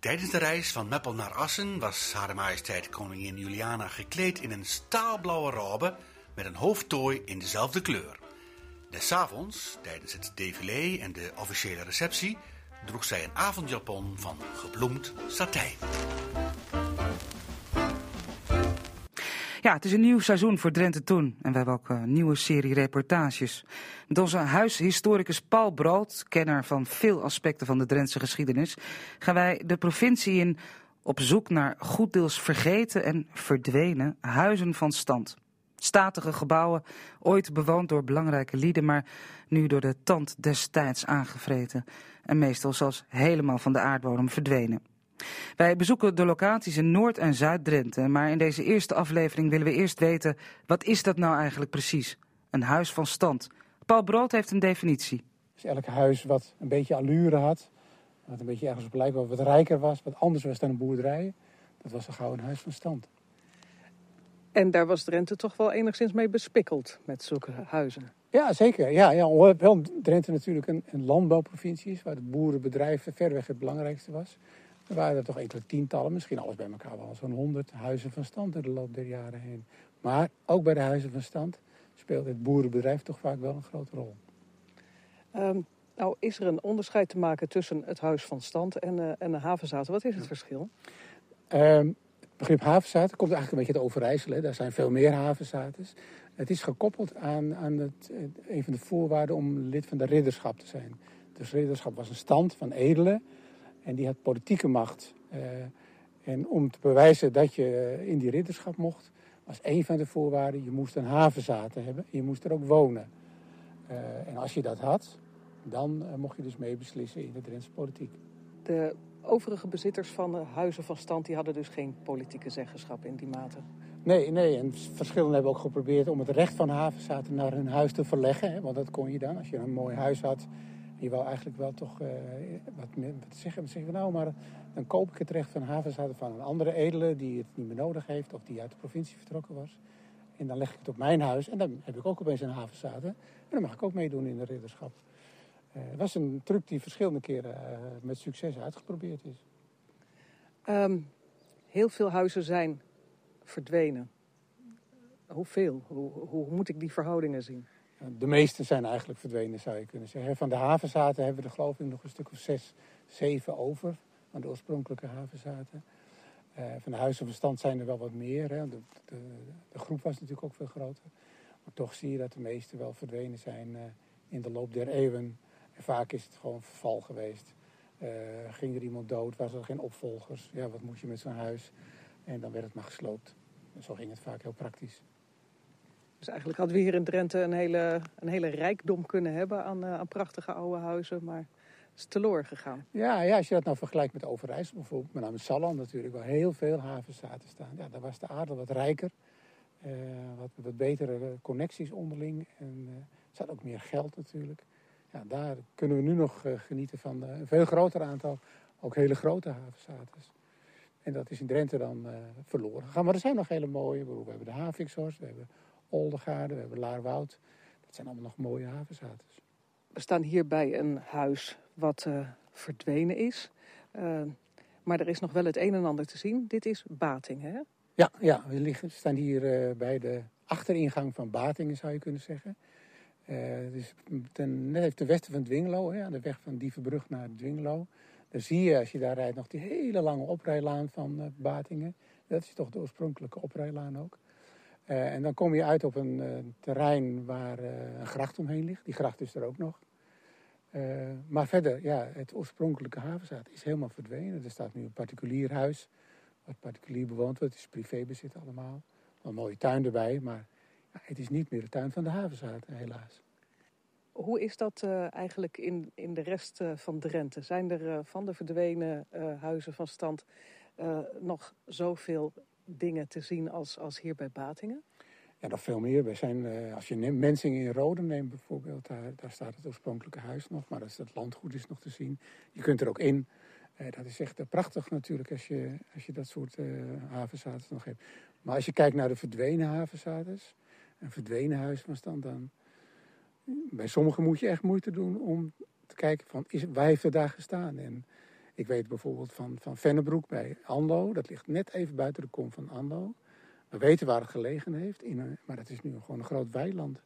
Tijdens de reis van Meppel naar Assen was Hare Majesteit Koningin Juliana gekleed in een staalblauwe robe met een hoofdtooi in dezelfde kleur. Des avonds, tijdens het défilé en de officiële receptie, droeg zij een avondjapon van gebloemd satijn. Ja, het is een nieuw seizoen voor Drenthe Toen. En we hebben ook een nieuwe serie reportages. Met onze huishistoricus Paul Brood, kenner van veel aspecten van de Drentse geschiedenis, gaan wij de provincie in op zoek naar goeddeels vergeten en verdwenen huizen van stand. Statige gebouwen, ooit bewoond door belangrijke lieden, maar nu door de tand destijds aangevreten. En meestal zelfs helemaal van de aardbodem verdwenen. Wij bezoeken de locaties in Noord- en Zuid-Drenthe, maar in deze eerste aflevering willen we eerst weten, wat is dat nou eigenlijk precies? Een huis van stand. Paul Brood heeft een definitie. Dus elk huis wat een beetje allure had, wat een beetje ergens op lijkt, wat rijker was, wat anders was dan een boerderij, dat was een gauw een huis van stand. En daar was Drenthe toch wel enigszins mee bespikkeld met zulke huizen. Ja, zeker. Ja, ja, hoewel Drenthe natuurlijk een, een landbouwprovincie is, waar het boerenbedrijf verreweg het belangrijkste was. Er waren er toch enkele tientallen, misschien alles bij elkaar wel zo'n honderd huizen van stand in de loop der jaren heen. Maar ook bij de huizen van stand speelt het boerenbedrijf toch vaak wel een grote rol. Um, nou, is er een onderscheid te maken tussen het huis van stand en, uh, en de havenzaten? Wat is het verschil? Um, begrip havenzaten komt eigenlijk een beetje uit Overijssel. Daar zijn veel meer havenzaten. Het is gekoppeld aan, aan het, een van de voorwaarden om lid van de ridderschap te zijn. Dus ridderschap was een stand van edelen en die had politieke macht. Uh, en om te bewijzen dat je in die ridderschap mocht, was een van de voorwaarden, je moest een havenzaten hebben en je moest er ook wonen. En als je dat had, dan mocht je dus meebeslissen in de Drentse politiek. De overige bezitters van de huizen van stand die hadden dus geen politieke zeggenschap in die mate? Nee, nee. En verschillende hebben ook geprobeerd om het recht van havenzaten naar hun huis te verleggen. Hè, want dat kon je dan. Als je een mooi huis had, je wou eigenlijk wel toch uh, wat, wat zeggen. Zeggen nou, maar dan koop ik het recht van havenzaten van een andere edele die het niet meer nodig heeft of die uit de provincie vertrokken was. En dan leg ik het op mijn huis en dan heb ik ook opeens een havenzaten. En dan mag ik ook meedoen in de ridderschap. Het was een truc die verschillende keren uh, met succes uitgeprobeerd is. Um, heel veel huizen zijn verdwenen. Hoeveel? Hoe, hoe moet ik die verhoudingen zien? De meeste zijn eigenlijk verdwenen, zou je kunnen zeggen. Van de havenzaten hebben we er geloof ik nog een stuk of zes, zeven over. Van de oorspronkelijke havenzaten. Uh, van de huizen van stand zijn er wel wat meer. Hè. De, de, de, groep was natuurlijk ook veel groter. Maar toch zie je dat de meeste wel verdwenen zijn uh, in de loop der eeuwen. En vaak is het gewoon verval geweest. Uh, ging er iemand dood, was er geen opvolgers. Ja, wat moest je met zo'n huis? En dan werd het maar gesloopt. En zo ging het vaak heel praktisch. Dus eigenlijk hadden we hier in Drenthe een hele, een hele rijkdom kunnen hebben aan, uh, aan prachtige oude huizen. Maar het is teloor gegaan. Ja, ja, als je dat nou vergelijkt met Overijssel bijvoorbeeld. Met name Salland natuurlijk, waar heel veel havenstaten staan. Ja, daar was de aarde wat rijker. Uh, wat, wat betere connecties onderling. En er zat ook meer geld natuurlijk. Ja, daar kunnen we nu nog uh, genieten van een veel groter aantal, ook hele grote havenstaten. En dat is in Drenthe dan verloren gegaan. Maar er zijn nog hele mooie. We hebben de Havikshorst, we hebben Oldegaarde, we hebben Laarwoud. Dat zijn allemaal nog mooie havenzaten. We staan hier bij een huis wat uh, verdwenen is. Uh, maar er is nog wel het een en ander te zien. Dit is Batingen, hè? Ja, ja we liggen, staan hier uh, bij de achteringang van Batingen, zou je kunnen zeggen. Het is ten, net ten westen van Dwingelo, hè, aan de weg van Dievenbrug naar Dwingelo. Dan zie je, als je daar rijdt, nog die hele lange oprijlaan van Batingen. Dat is toch de oorspronkelijke oprijlaan ook. Uh, en dan kom je uit op een uh, terrein waar uh, een gracht omheen ligt. Die gracht is er ook nog. maar verder, ja, het oorspronkelijke havenzaad is helemaal verdwenen. Er staat nu een particulier huis, wat particulier bewoond wordt. Het is privébezit allemaal. Een mooie tuin erbij, maar het is niet meer de tuin van de havenzaad, helaas. Hoe is dat eigenlijk in, in de rest van Drenthe? Zijn er van de verdwenen huizen van stand nog zoveel dingen te zien als, als hier bij Batingen? Ja, nog veel meer. We zijn, uh, als je Mensingen in Rode neemt bijvoorbeeld, daar, daar staat het oorspronkelijke huis nog, maar dat, is, dat landgoed is nog te zien. Je kunt er ook in. Uh, dat is echt uh, prachtig natuurlijk als je, als je dat soort havenzaten nog hebt. Maar als je kijkt naar de verdwenen havenzaten, een verdwenen huis van stand, dan bij sommigen moet je echt moeite doen om te kijken van, is, waar heeft het daar gestaan? En ik weet bijvoorbeeld van, van Vennebroek bij Ando. Dat ligt net even buiten de kom van Ando. We weten waar het gelegen heeft, in maar dat is nu gewoon een groot weiland.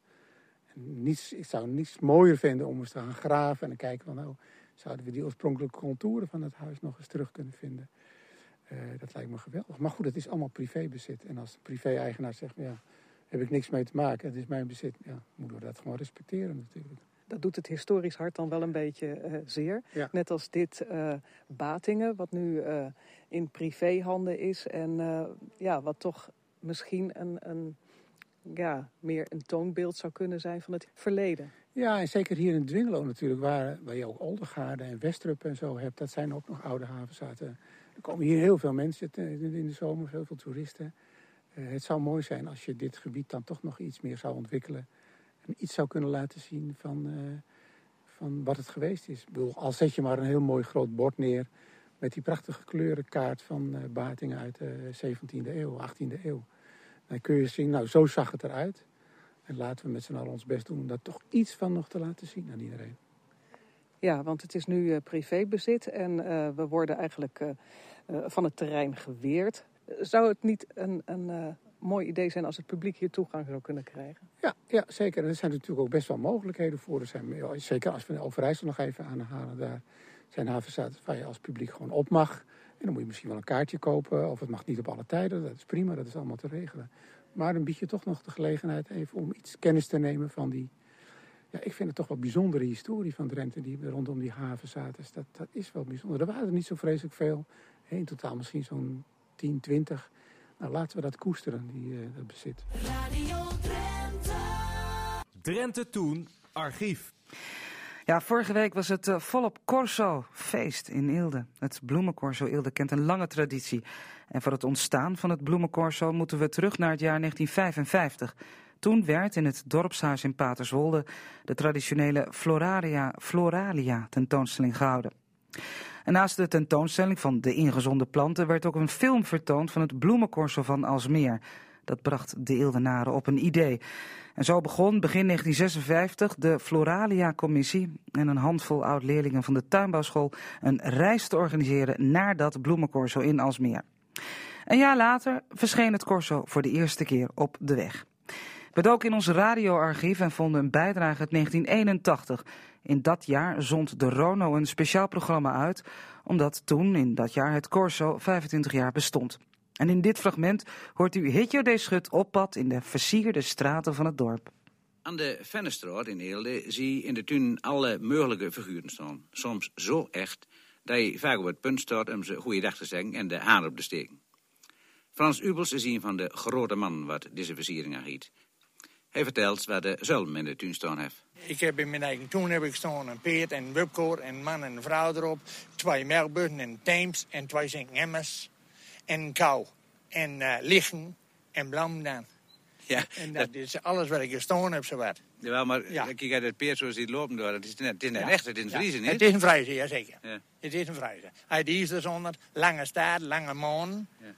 En niets, ik zou niets mooier vinden om eens te gaan graven en te kijken van nou, zouden we die oorspronkelijke contouren van het huis nog eens terug kunnen vinden. Uh, dat lijkt me geweldig. Maar goed, het is allemaal privébezit. En als de privé-eigenaar zegt, ja, heb ik niks mee te maken, het is mijn bezit, ja, moeten we dat gewoon respecteren natuurlijk dat doet het historisch hart dan wel een beetje uh, zeer. Ja. Net als dit uh, Batingen, wat nu uh, in privéhanden is. En ja, wat toch misschien een, een, ja, meer een toonbeeld zou kunnen zijn van het verleden. Ja, en zeker hier in Dwingelo natuurlijk, waar, waar je ook Oldergaarde en Westrup en zo hebt. Dat zijn ook nog oude havenzaten. Er komen hier heel veel mensen in de zomer, heel veel toeristen. Het zou mooi zijn als je dit gebied dan toch nog iets meer zou ontwikkelen iets zou kunnen laten zien van, uh, van wat het geweest is. Ik bedoel, al zet je maar een heel mooi groot bord neer met die prachtige kleurenkaart van uh, Batingen uit de 17e eeuw, 18e eeuw. Dan kun je zien, nou zo zag het eruit. En laten we met z'n allen ons best doen om daar toch iets van nog te laten zien aan iedereen. Ja, want het is nu uh, privébezit en we worden eigenlijk van het terrein geweerd. Zou het niet een, een mooi idee zijn als het publiek hier toegang zou kunnen krijgen? Ja, ja zeker. En er zijn natuurlijk ook best wel mogelijkheden voor. Er zijn, zeker als we Overijssel nog even aanhalen, daar zijn havenstaten waar je als publiek gewoon op mag. En dan moet je misschien wel een kaartje kopen, of het mag niet op alle tijden. Dat is prima, dat is allemaal te regelen. Maar dan bied je toch nog de gelegenheid even om iets kennis te nemen van die... Ja, ik vind het toch wel bijzondere historie van Drenthe die rondom die haven zaten. Dat, dat is wel bijzonder. Er waren er niet zo vreselijk veel. In totaal misschien zo'n 10, 20. Nou, laten we dat koesteren, die, uh, dat bezit. Radio Drenthe. Drenthe Toen, archief. Ja, vorige week was het uh, volop Corso feest in Eelde. Het bloemencorso Eelde kent een lange traditie. En voor het ontstaan van het bloemencorso moeten we terug naar het jaar 1955. Toen werd in het dorpshuis in Paterswolde de traditionele Floralia, Floralia tentoonstelling gehouden. Naast de tentoonstelling van de ingezonde planten werd ook een film vertoond van het bloemencorso van Alsmeer. Dat bracht de Eeldenaren op een idee. En zo begon begin 1956 de Floralia-commissie en een handvol oud-leerlingen van de tuinbouwschool een reis te organiseren naar dat bloemencorso in Alsmeer. Een jaar later verscheen het corso voor de eerste keer op de weg. We doken in ons radioarchief en vonden een bijdrage uit 1981. In dat jaar zond de Rono een speciaal programma uit, omdat toen in dat jaar het corso 25 jaar bestond. En in dit fragment hoort u Hitjo de Schut op pad in de versierde straten van het dorp. Aan de Vennestraat in Eelde zie je in de tuin alle mogelijke figuren staan. Soms zo echt dat je vaak op het punt staat om ze goeiedag te zeggen en de haan op te steken. Frans Ubels is een van de grote mannen wat deze versiering aangiet. Hij vertelt waar de zulm in de tuin staan heeft. Ik heb in mijn eigen tuin heb ik staan een peert en een wupkoor en een man en een vrouw erop. Twee melkbutten en teams en twee zinkemmers en kou. En uh, liggen en blam dan. Ja, en dat, is alles wat ik gestaan heb, zowat. Ja, maar ja. kijk uit het peer zoals hij lopen door. Het is net, het is net ja. echt, het is een vriezen, niet? Het is een vriezen, ja zeker. Ja. Het is een vriezen. Hij is er zonder lange staart, lange maan. Ja.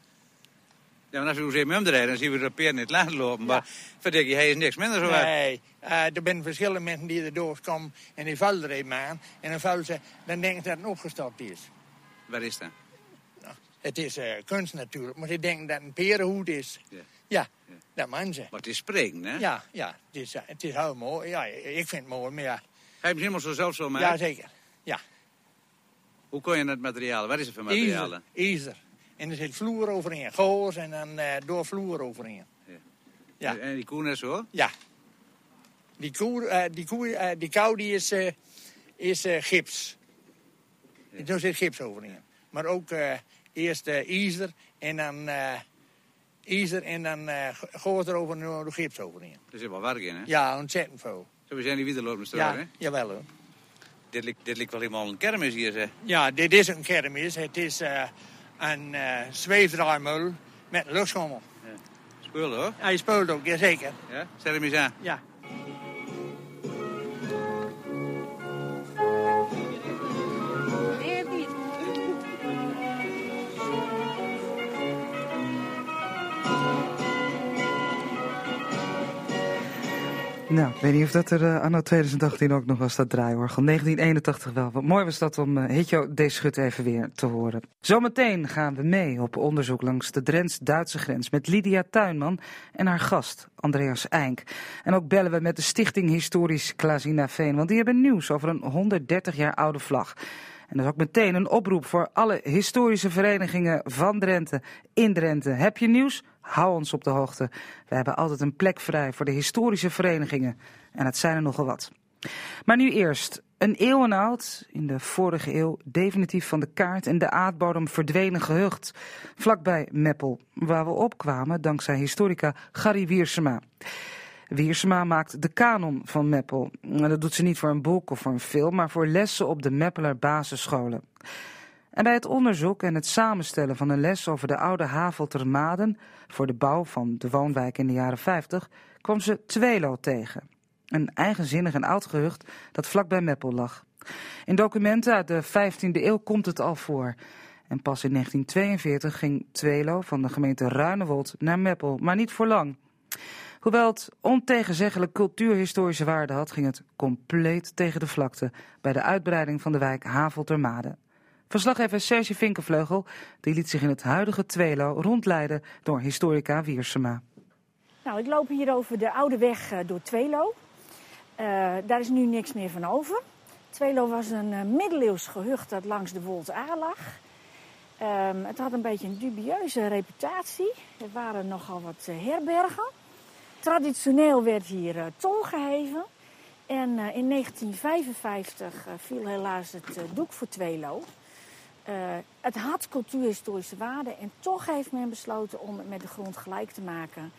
Ja, maar als we hem rijden, dan zien we de peer niet laten lopen. Maar verdik je, hij is niks minder zo waar. Nee, uh, er zijn verschillende mensen die er doorkomen en die vallen er even aan. En dan vallen ze, dan denken ze dat het opgestopt is. Waar is dat? Het is uh, kunst natuurlijk, maar ze denken dat het een perenhoed is. Ja. ja, ja. dat man ze. Maar het is spreken, hè? Ja, ja het, is, uh, het is heel mooi. Ja, ik vind het mooi, maar ja. Hij heeft helemaal zo zelf zo maken? Ja, zeker. Ja. Hoe kon je het materiaal? Wat is het voor materialen? Ijzer. En er zit vloer overheen. Goos en dan uh, door vloer overheen. Ja. ja. En die koe net zo? Ja. Die, koe, uh, die, koe, uh, die kou die is, is gips. Ja. Er zit gips overheen. Maar ook Eerst ijzer en dan ijzer en dan uh, gooit er over de gips overheen. Er zit wel werk in, hè? Ja, ontzettend veel. Zo, we zijn die wielerlopen ja, hè? jawel hoor. Dit lijkt, dit lijkt wel helemaal een kermis hier, zeg. Ja, dit is een kermis. Het is uh, een uh, zweefdraaimul met luchtschommel. Ja. Speelde hoor? Hij speelt ook, jazeker. Ja? Zet hem eens aan. Ja. Nou, ik weet niet of dat er uh, anno 2018 ook nog was, dat draaiorgel. 1981 wel. Wat mooi was dat om uh, Hitjo. Schut even weer te horen. Zometeen gaan we mee op onderzoek langs de Drents-Duitse grens met Lydia Tuinman en haar gast Andreas Eink. En ook bellen we met de Stichting Historisch Klazina Veen, want die hebben nieuws over een 130 jaar oude vlag. En dat is ook meteen een oproep voor alle historische verenigingen van Drenthe, in Drenthe. Heb je nieuws? Hou ons op de hoogte. We hebben altijd een plek vrij voor de historische verenigingen. En het zijn er nogal wat. Maar nu eerst. Een eeuwen oud, in de vorige eeuw definitief van de kaart en de aardbodem verdwenen gehucht. Vlakbij Meppel, waar we opkwamen dankzij historica Gary Wiersema. Wiersema maakt de kanon van Meppel. Dat doet ze niet voor een boek of voor een film, maar voor lessen op de Meppeler basisscholen. En bij het onderzoek en het samenstellen van een les over de oude Havelter Maden voor de bouw van de woonwijk in de jaren 50 kwam ze Twelo tegen. Een eigenzinnig en oud gehucht dat vlakbij Meppel lag. In documenten uit de 15e eeuw komt het al voor. En pas in 1942 ging Twelo van de gemeente Ruinewold naar Meppel, maar niet voor lang. Hoewel het ontegenzeggelijk cultuurhistorische waarde had, ging het compleet tegen de vlakte bij de uitbreiding van de wijk Haveltermade. Verslaggever Serge Vinkenvleugel die liet zich in het huidige Twelo rondleiden door historica Wiersema. Nou, ik loop hier over de oude weg door Twelo. Uh, daar is nu niks meer van over. Twelo was een uh, middeleeuws gehucht dat langs de Wold lag. Um, het had een beetje een dubieuze reputatie. Er waren nogal wat herbergen. Traditioneel werd hier tol geheven. En in 1955 viel helaas het doek voor Twelo. Het had cultuurhistorische waarde en toch heeft men besloten om het met de grond gelijk te maken.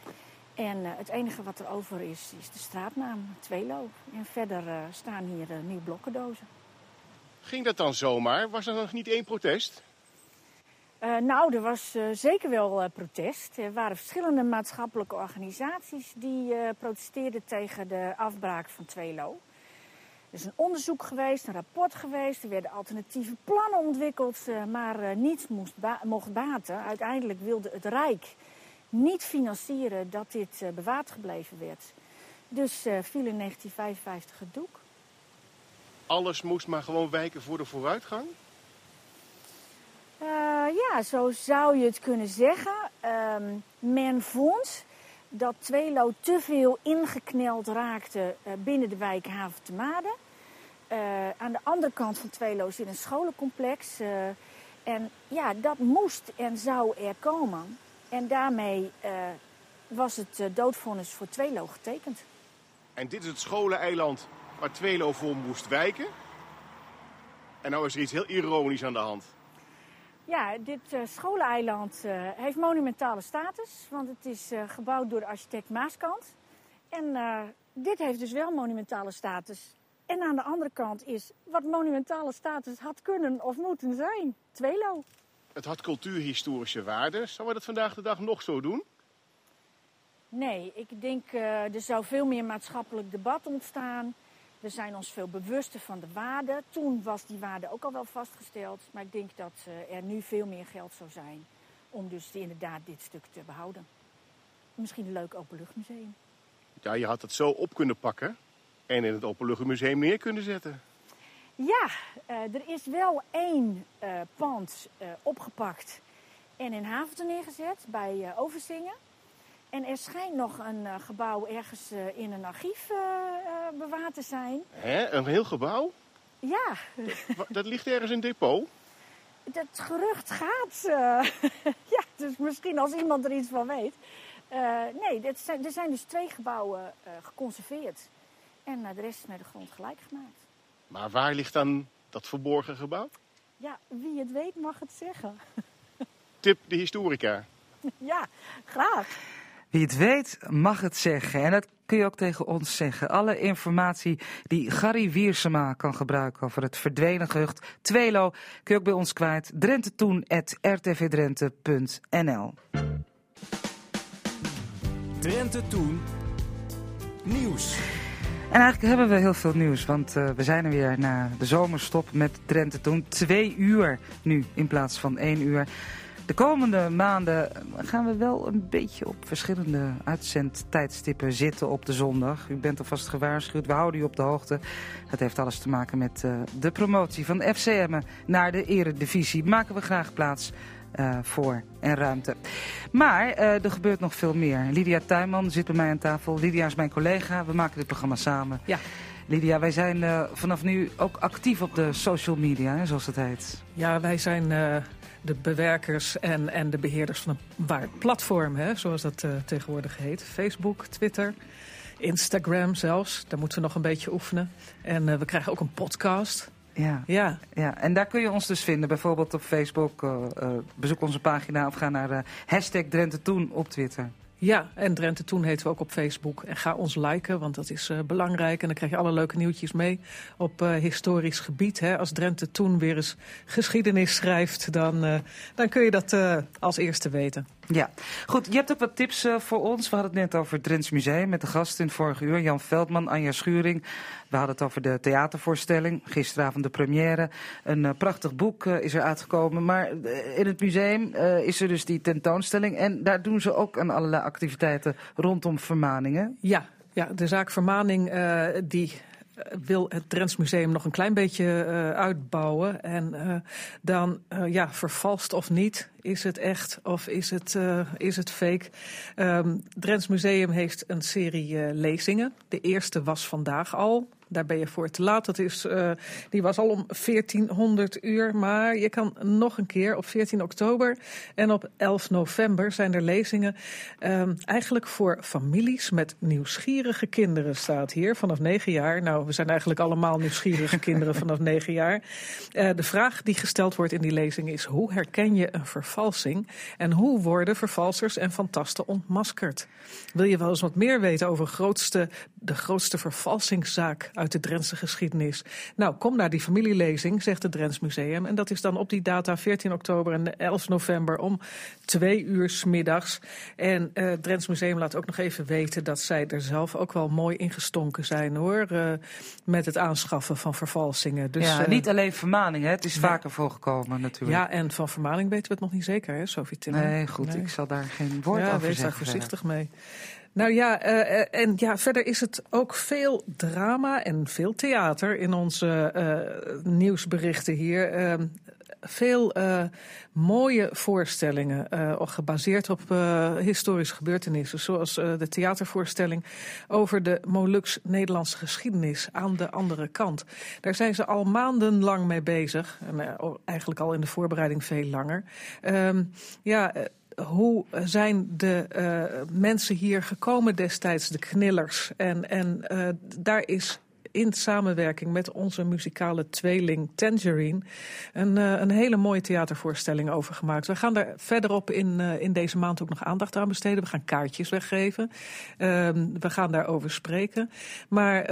En uh, het enige wat er over is, is de straatnaam, Tweelo. En verder uh, staan hier nu blokkendozen. Ging dat dan zomaar? Was er nog niet één protest? nou, er was zeker wel protest. Er waren verschillende maatschappelijke organisaties die protesteerden tegen de afbraak van Tweelo. Er is een onderzoek geweest, een rapport geweest. Er werden alternatieve plannen ontwikkeld, maar niets moest ba mocht baten. Uiteindelijk wilde het Rijk niet financieren dat dit uh, bewaard gebleven werd. Dus uh, viel in 1955 het doek. Alles moest maar gewoon wijken voor de vooruitgang? Uh, ja, zo zou je het kunnen zeggen. Um, men vond dat Tweelo te veel ingekneld raakte binnen de wijk Haven te Maden. aan de andere kant van Tweelo zit een scholencomplex. en ja, dat moest en zou er komen. En daarmee uh, was het uh, doodvonnis voor Tweelo getekend. En dit is het scholeneiland waar Tweelo voor moest wijken. En nou is er iets heel ironisch aan de hand. Ja, dit uh, scholeneiland heeft monumentale status. Want het is gebouwd door de architect Maaskant. En dit heeft dus wel monumentale status. En aan de andere kant is wat monumentale status had kunnen of moeten zijn. Tweelo. Het had cultuurhistorische waarde. Zou we dat vandaag de dag nog zo doen? Nee, ik denk er zou veel meer maatschappelijk debat ontstaan. We zijn ons veel bewuster van de waarde. Toen was die waarde ook al wel vastgesteld. Maar ik denk dat uh, er nu veel meer geld zou zijn om dus inderdaad dit stuk te behouden. Misschien een leuk openluchtmuseum. Ja, je had het zo op kunnen pakken en in het openluchtmuseum neer kunnen zetten. Ja, uh, er is wel één uh, pand opgepakt en in Haventen neergezet bij Overzingen. En er schijnt nog een gebouw ergens in een archief bewaard te zijn. Hè? Een heel gebouw? Ja. Dat, dat ligt ergens in depot? Dat gerucht gaat. ja, dus misschien als iemand er iets van weet. nee, zijn, er zijn dus twee gebouwen geconserveerd. En de rest is met de grond gelijk gemaakt. Maar waar ligt dan dat verborgen gebouw? Ja, wie het weet mag het zeggen. Tip de historica. Ja, graag. Wie het weet mag het zeggen. En dat kun je ook tegen ons zeggen. Alle informatie die Gary Wiersema kan gebruiken over het verdwenen gehucht Twelo... kun je ook bij ons kwijt. drentettoen.rtvdrenthe.nl Drenthe Toen Nieuws. En eigenlijk hebben we heel veel nieuws, want uh, we zijn er weer na de zomerstop met Drenthe Toen. Twee uur nu in plaats van één uur. De komende maanden gaan we wel een beetje op verschillende uitzendtijdstippen zitten op de zondag. U bent alvast gewaarschuwd, we houden u op de hoogte. Het heeft alles te maken met uh, de promotie van FCM naar de eredivisie. Maken we graag plaats uh, voor en ruimte. Maar uh, er gebeurt nog veel meer. Lydia Tuinman zit bij mij aan tafel. Lydia is mijn collega. We maken dit programma samen. Ja. Lydia, wij zijn uh, vanaf nu ook actief op de social media, hè, zoals het heet. Ja, wij zijn de bewerkers en, en de beheerders van een waar platform, hè, zoals dat tegenwoordig heet. Facebook, Twitter. Instagram zelfs, daar moeten we nog een beetje oefenen. En we krijgen ook een podcast. Ja. Ja. ja, en daar kun je ons dus vinden. Bijvoorbeeld op Facebook. Uh, uh, bezoek onze pagina of ga naar hashtag Drenthe Toen op Twitter. Ja, en Drenthe Toen heten we ook op Facebook. En ga ons liken, want dat is belangrijk. En dan krijg je alle leuke nieuwtjes mee op historisch gebied. Hè. Als Drenthe Toen weer eens geschiedenis schrijft, dan, dan kun je dat als eerste weten. Ja, goed. Je hebt ook wat tips voor ons. We hadden het net over het Drents Museum met de gast in vorige uur. Jan Veldman, Anja Schuring. We hadden het over de theatervoorstelling. Gisteravond de première. Een uh, prachtig boek uh, is er uitgekomen. Maar in het museum is er dus die tentoonstelling. En daar doen ze ook aan allerlei activiteiten rondom vermaningen. Ja, ja de zaak vermaning die wil het Drents Museum nog een klein beetje uitbouwen. En dan, ja, vervalst of niet, is het echt of is het, is het fake? Um, Drents Museum heeft een serie lezingen. De eerste was vandaag al. Daar ben je voor te laat. Dat is, uh, die was al om 1400 uur. Maar je kan nog een keer op 14 oktober en op 11 november zijn er lezingen. Um, eigenlijk voor families met nieuwsgierige kinderen staat hier vanaf 9 jaar. Nou, we zijn eigenlijk allemaal nieuwsgierige kinderen vanaf 9 jaar. Uh, de vraag die gesteld wordt in die lezing is: hoe herken je een vervalsing? En hoe worden vervalsers en fantasten ontmaskerd? Wil je wel eens wat meer weten over grootste, de grootste vervalsingszaak uit de Drentse geschiedenis. Nou, kom naar die familielezing, zegt het Drents Museum. En dat is dan op die data 14 oktober en 11 november om twee uur s middags. En uh, het Drents Museum laat ook nog even weten dat zij er zelf ook wel mooi ingestonken zijn hoor. Uh, met het aanschaffen van vervalsingen. Dus, ja, uh, niet alleen vermaning, hè? het is ja. vaker voorgekomen natuurlijk. Ja, en van vermaning weten we het nog niet zeker, hè, Sophie Timmer? Nee, goed, nee. ik zal daar geen woord ja, over wees zeggen. daar voorzichtig mee. Nou ja, uh, en ja, verder is het ook veel drama en veel theater in onze uh, nieuwsberichten hier. Uh, veel mooie voorstellingen, gebaseerd op historische gebeurtenissen. Zoals de theatervoorstelling over de Molux-Nederlandse geschiedenis aan de andere kant. Daar zijn ze al maandenlang mee bezig. En, eigenlijk al in de voorbereiding veel langer. Ehm, ja hoe zijn de uh, mensen hier gekomen destijds, de knillers? En, en uh, daar is in samenwerking met onze muzikale tweeling Tangerine een, uh, een hele mooie theatervoorstelling over gemaakt. We gaan daar verderop in, uh, in deze maand ook nog aandacht aan besteden. We gaan kaartjes weggeven. Uh, we gaan daarover spreken. Maar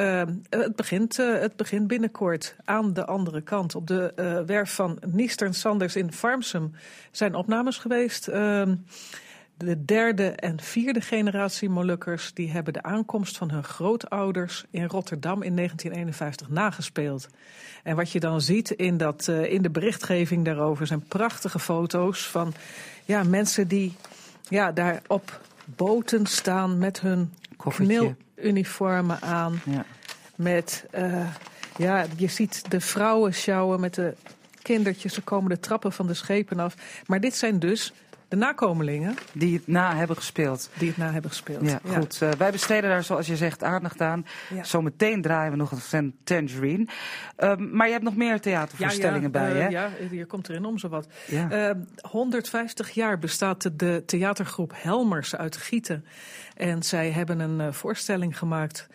het, begint, het begint binnenkort aan de andere kant. Op de werf van Niester Sanders in Farmsum zijn opnames geweest. Ehm, de derde en vierde generatie Molukkers die hebben de aankomst van hun grootouders in Rotterdam in 1951 nagespeeld. En wat je dan ziet in, dat, uh, in de berichtgeving daarover zijn prachtige foto's van ja, mensen die ja, daar op boten staan met hun kniluniformen aan. Ja. Met, uh, ja, je ziet de vrouwen sjouwen met de kindertjes. Ze komen de trappen van de schepen af. Maar dit zijn dus de nakomelingen. Die het na hebben gespeeld. Die het na hebben gespeeld. Ja, ja. goed. Uh, wij besteden daar, zoals je zegt, aandacht aan. Ja. Zometeen draaien we nog een Tangerine. Uh, maar je hebt nog meer theatervoorstellingen bij, hè? Ja, hier komt erin om zowat. Ja. 150 jaar bestaat de theatergroep Helmers uit Gieten. En zij hebben een voorstelling gemaakt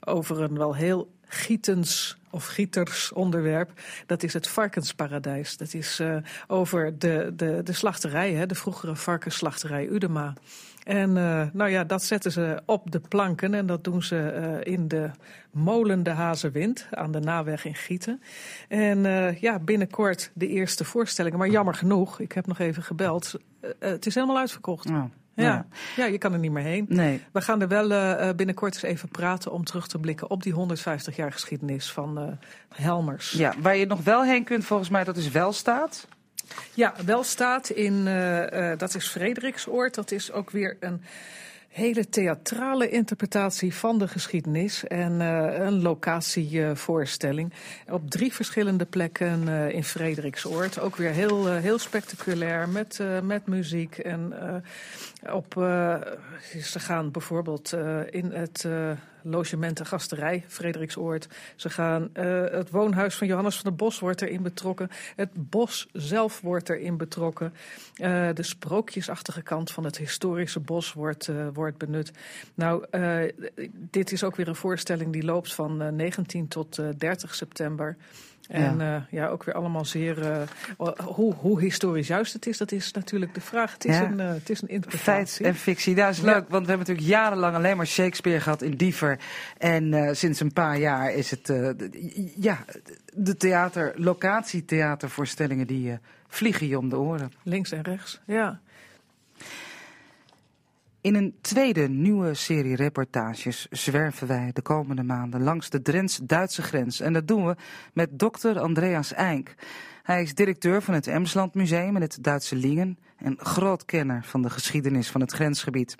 over een wel heel Gietens of Gieters onderwerp. Dat is het varkensparadijs. Dat is uh, over de, de, de slachterij, hè, de vroegere varkensslachterij Udema. En uh, nou ja, dat zetten ze op de planken en dat doen ze uh, in de molen de Hazenwind aan de Naweg in Gieten. En ja, binnenkort de eerste voorstellingen. Maar jammer genoeg, ik heb nog even gebeld, het is helemaal uitverkocht. Ja. Ja. Ja. je kan er niet meer heen. Nee. We gaan er wel uh, binnenkort eens even praten om terug te blikken op die 150 jaar geschiedenis van uh, Helmers. Ja, waar je nog wel heen kunt volgens mij, dat is Welstaat. Ja, Welstaat in, uh, dat is Frederiksoord. Dat is ook weer een hele theatrale interpretatie van de geschiedenis en uh, een locatievoorstelling op drie verschillende plekken uh, in Frederiksoord. Ook weer heel, heel spectaculair met, met muziek en op, ze gaan bijvoorbeeld in het logement en gasterij, Frederiksoord. Ze gaan, uh, het woonhuis van Johannes van der Bos wordt erin betrokken. Het bos zelf wordt erin betrokken. Uh, de sprookjesachtige kant van het historische bos wordt, uh, wordt benut. Nou, dit is ook weer een voorstelling die loopt van 19 tot 30 september. En ja. Uh, ja, ook weer allemaal zeer. Uh, hoe, hoe historisch juist het is, dat is natuurlijk de vraag. Het is, ja. een, uh, het is een interpretatie. Feit en fictie, dat is leuk, ja. want we hebben natuurlijk jarenlang alleen maar Shakespeare gehad in Diever. En sinds een paar jaar is het. ja, de theater, locatietheatervoorstellingen die vliegen je om de oren. Links en rechts, ja. In een tweede nieuwe serie reportages zwerven wij de komende maanden langs de Drents-Duitse grens. En dat doen we met dokter Andreas Eink. Hij is directeur van het Emsland Museum in het Duitse Lingen en groot kenner van de geschiedenis van het grensgebied.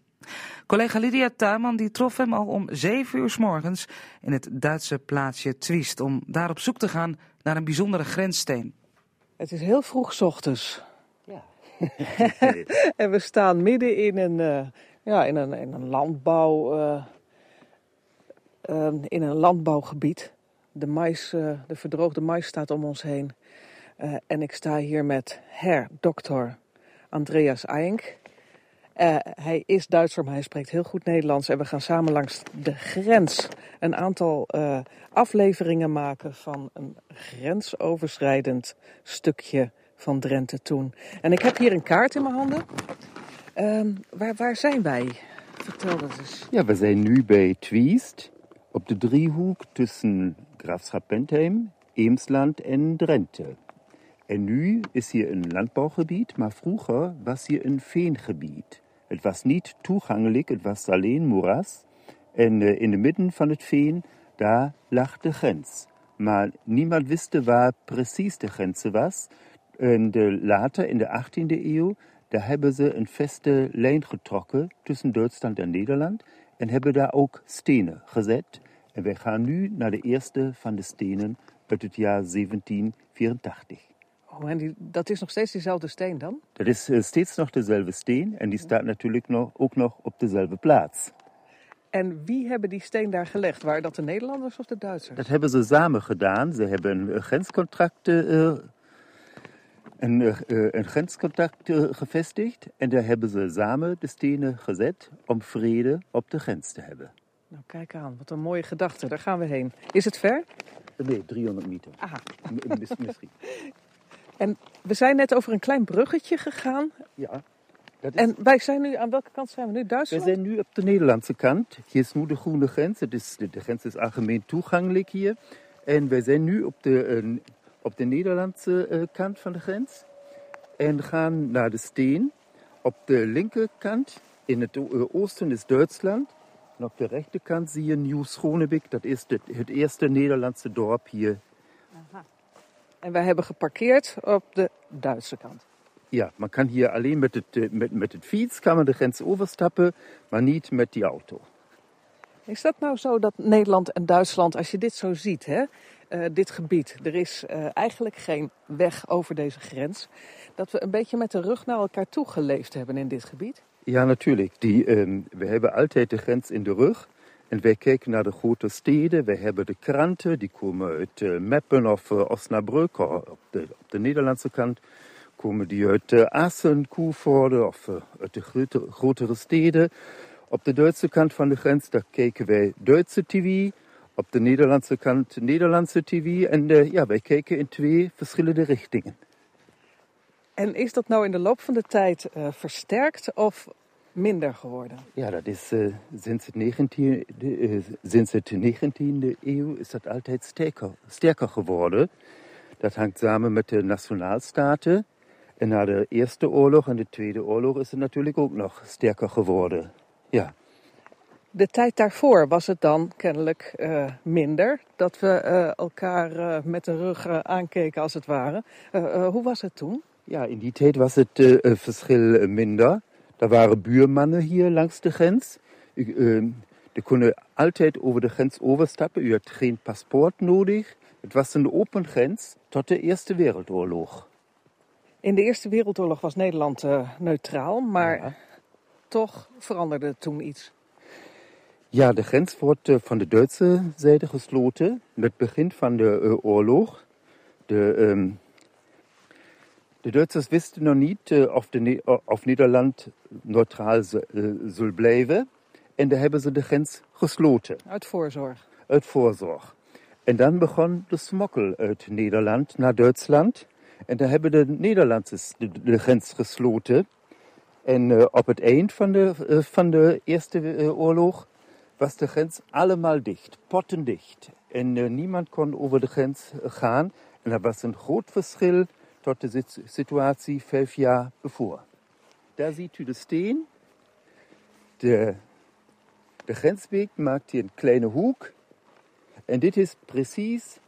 Collega Lydia Tuinman die trof hem al om zeven uur s morgens in het Duitse plaatsje Twist om daar op zoek te gaan naar een bijzondere grenssteen. Het is heel vroeg 's ochtends. Ja. en we staan midden in een, uh, ja, in een, in een landbouw, uh, uh, in een landbouwgebied. De, mais, de verdroogde mais staat om ons heen. en ik sta hier met her dokter Andreas Eink. hij is Duitser, maar hij spreekt heel goed Nederlands. En we gaan samen langs de grens een aantal afleveringen maken van een grensoverschrijdend stukje van Drenthe toen. En ik heb hier een kaart in mijn handen. Um, waar, waar zijn wij? Vertel dat eens. Ja, we zijn nu bij Twiest, op de driehoek tussen Graafschap Bentheim, Eemsland en Drenthe. En nu is hier een landbouwgebied, maar vroeger was hier een veengebied. Het was niet toegankelijk, het was alleen moeras. En uh, in de midden van het veen, daar lag de grens. Maar niemand wist waar precies de grens was. En de, later, in de 18e eeuw, daar hebben ze een vaste lijn getrokken tussen Duitsland en Nederland. En hebben daar ook stenen gezet. En wij gaan nu naar de eerste van de stenen uit het jaar 1784. Oh, en die, dat is nog steeds dezelfde steen dan? Dat is uh, steeds nog dezelfde steen en die staat natuurlijk nog, ook nog op dezelfde plaats. En wie hebben die steen daar gelegd? Waren dat de Nederlanders of de Duitsers? Dat hebben ze samen gedaan. Ze hebben een grenscontract uh, een, uh, een grenscontact uh, gevestigd en daar hebben ze samen de stenen gezet om vrede op de grens te hebben. Nou, kijk aan, wat een mooie gedachte. Daar gaan we heen. Is het ver? Nee, 300 meter. Aha. Misschien. En we zijn net over een klein bruggetje gegaan. Ja. Is... En wij zijn nu, aan welke kant zijn we nu? Duitsland? We zijn nu op de Nederlandse kant. Hier is nu de groene grens. Het is, de, de grens is algemeen toegankelijk hier. En wij zijn nu op de, uh, op de Nederlandse uh, kant van de grens. En gaan naar de Steen. Op de linkerkant, in het uh, oosten is Duitsland. En op de rechterkant zie je Nieuw Schonebik. Dat is het, het eerste Nederlandse dorp hier. Aha. En wij hebben geparkeerd op de Duitse kant. Ja, man kan hier alleen met het, met, met het fiets kan man de grens overstappen, maar niet met die auto. Is dat nou zo dat Nederland en Duitsland, als je dit zo ziet, hè, uh, dit gebied, er is uh, eigenlijk geen weg over deze grens, dat we een beetje met de rug naar elkaar toe geleefd hebben in dit gebied? Ja, natuurlijk. Die, um, we hebben altijd de grens in de rug. En wij kijken naar de grote steden. We hebben de kranten, die komen uit uh, Meppen of Osnabrück, op de, op de Nederlandse kant komen die uit uh, Assen, Koevoorde of uh, uit de grote, grotere steden. Op de Duitse kant van de grens, daar kijken wij Duitse tv. Op de Nederlandse kant Nederlandse tv. En uh, ja, wij kijken in twee verschillende richtingen. En is dat nou in de loop van de tijd versterkt of minder geworden? Ja, dat is sinds, het 19, sinds het 19e eeuw is dat altijd sterker, sterker geworden. Dat hangt samen met de nationaalstaten. En na de Eerste Oorlog en de Tweede Oorlog is het natuurlijk ook nog sterker geworden. Ja. De tijd daarvoor was het dan kennelijk uh, minder. Dat we uh, elkaar uh, met de rug aankeken als het ware. hoe was het toen? Ja, in die tijd was het verschil minder. Er waren buurmannen hier langs de grens. die konden altijd over de grens overstappen. U had geen paspoort nodig. Het was een open grens tot de Eerste Wereldoorlog. In de Eerste Wereldoorlog was Nederland neutraal, maar ja. toch veranderde toen iets. Ja, de grens wordt uh, van de Duitse zijde gesloten met begin van de uh, oorlog. De, um, de Duitsers wisten nog niet of, de, of Nederland neutraal zal blijven. En daar hebben ze de grens gesloten. Uit voorzorg? Uit voorzorg. En dan begon de smokkel uit Nederland naar Duitsland. En daar hebben de Nederlanders de, de grens gesloten. En uh, op het eind van de, uh, van de Eerste uh, Oorlog was de grens allemaal dicht, pottendicht. En niemand kon over de grens gaan. En dat was een groot verschil tot de situatie vijf jaar ervoor. Daar ziet u de steen. De, de grensweg maakt hier een kleine hoek. En dit is precies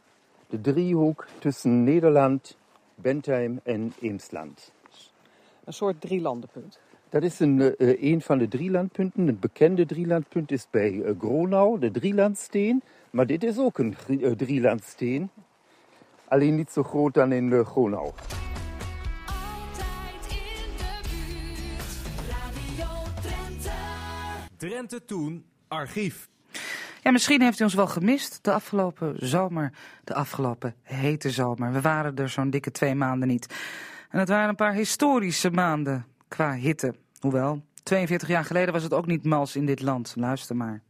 de driehoek tussen Nederland, Bentheim en Eemsland. Een soort drielandenpunt. Dat is een, uh, een van de drielandpunten. Een bekende drielandpunt is bij uh, Gronau, de drielandsteen. Maar dit is ook een uh, drielandsteen. Alleen niet zo groot dan in Gronau. Drenthe Toen, archief. Ja, misschien heeft u ons wel gemist de afgelopen zomer, de afgelopen hete zomer. We waren er zo'n dikke twee maanden niet. En het waren een paar historische maanden qua hitte. Hoewel, 42 jaar geleden was het ook niet mals in dit land. Luister maar.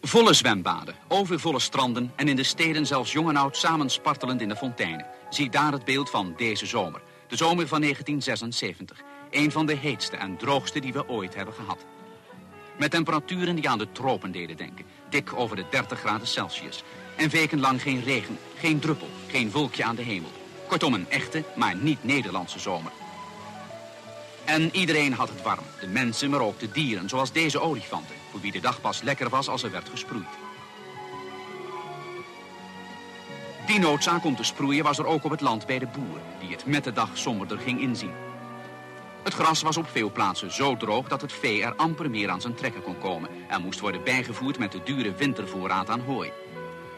Volle zwembaden, overvolle stranden en in de steden zelfs jong en oud samen spartelend in de fonteinen. Zie daar het beeld van deze zomer. De zomer van 1976. Een van de heetste en droogste die we ooit hebben gehad. Met temperaturen die aan de tropen deden denken. Dik over de 30 graden Celsius. En wekenlang geen regen, geen druppel, geen wolkje aan de hemel. Kortom een echte, maar niet Nederlandse zomer. En iedereen had het warm. De mensen, maar ook de dieren, zoals deze olifanten. Voor wie de dag pas lekker was als er werd gesproeid. Die noodzaak om te sproeien was er ook op het land bij de boeren. Die het met de dag somberder ging inzien. Het gras was op veel plaatsen zo droog dat het vee er amper meer aan zijn trekken kon komen. En moest worden bijgevoerd met de dure wintervoorraad aan hooi.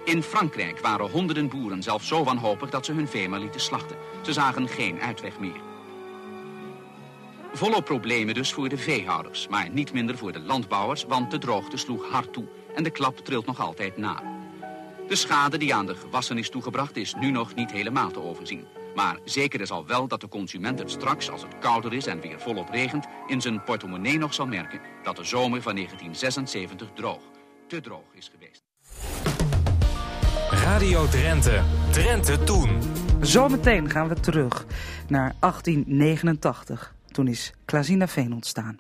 In Frankrijk waren honderden boeren zelfs zo wanhopig dat ze hun vee maar lieten slachten. Ze zagen geen uitweg meer. Volop problemen dus voor de veehouders, maar niet minder voor de landbouwers, want de droogte sloeg hard toe en de klap trilt nog altijd na. De schade die aan de gewassen is toegebracht is nu nog niet helemaal te overzien. Maar zeker is al wel dat de consument het straks, als het kouder is en weer volop regent, in zijn portemonnee nog zal merken dat de zomer van 1976 droog, te droog is geweest. Radio Drenthe. Drenthe Toen. Zometeen gaan we terug naar 1889. Toen is Klazina Veen ontstaan.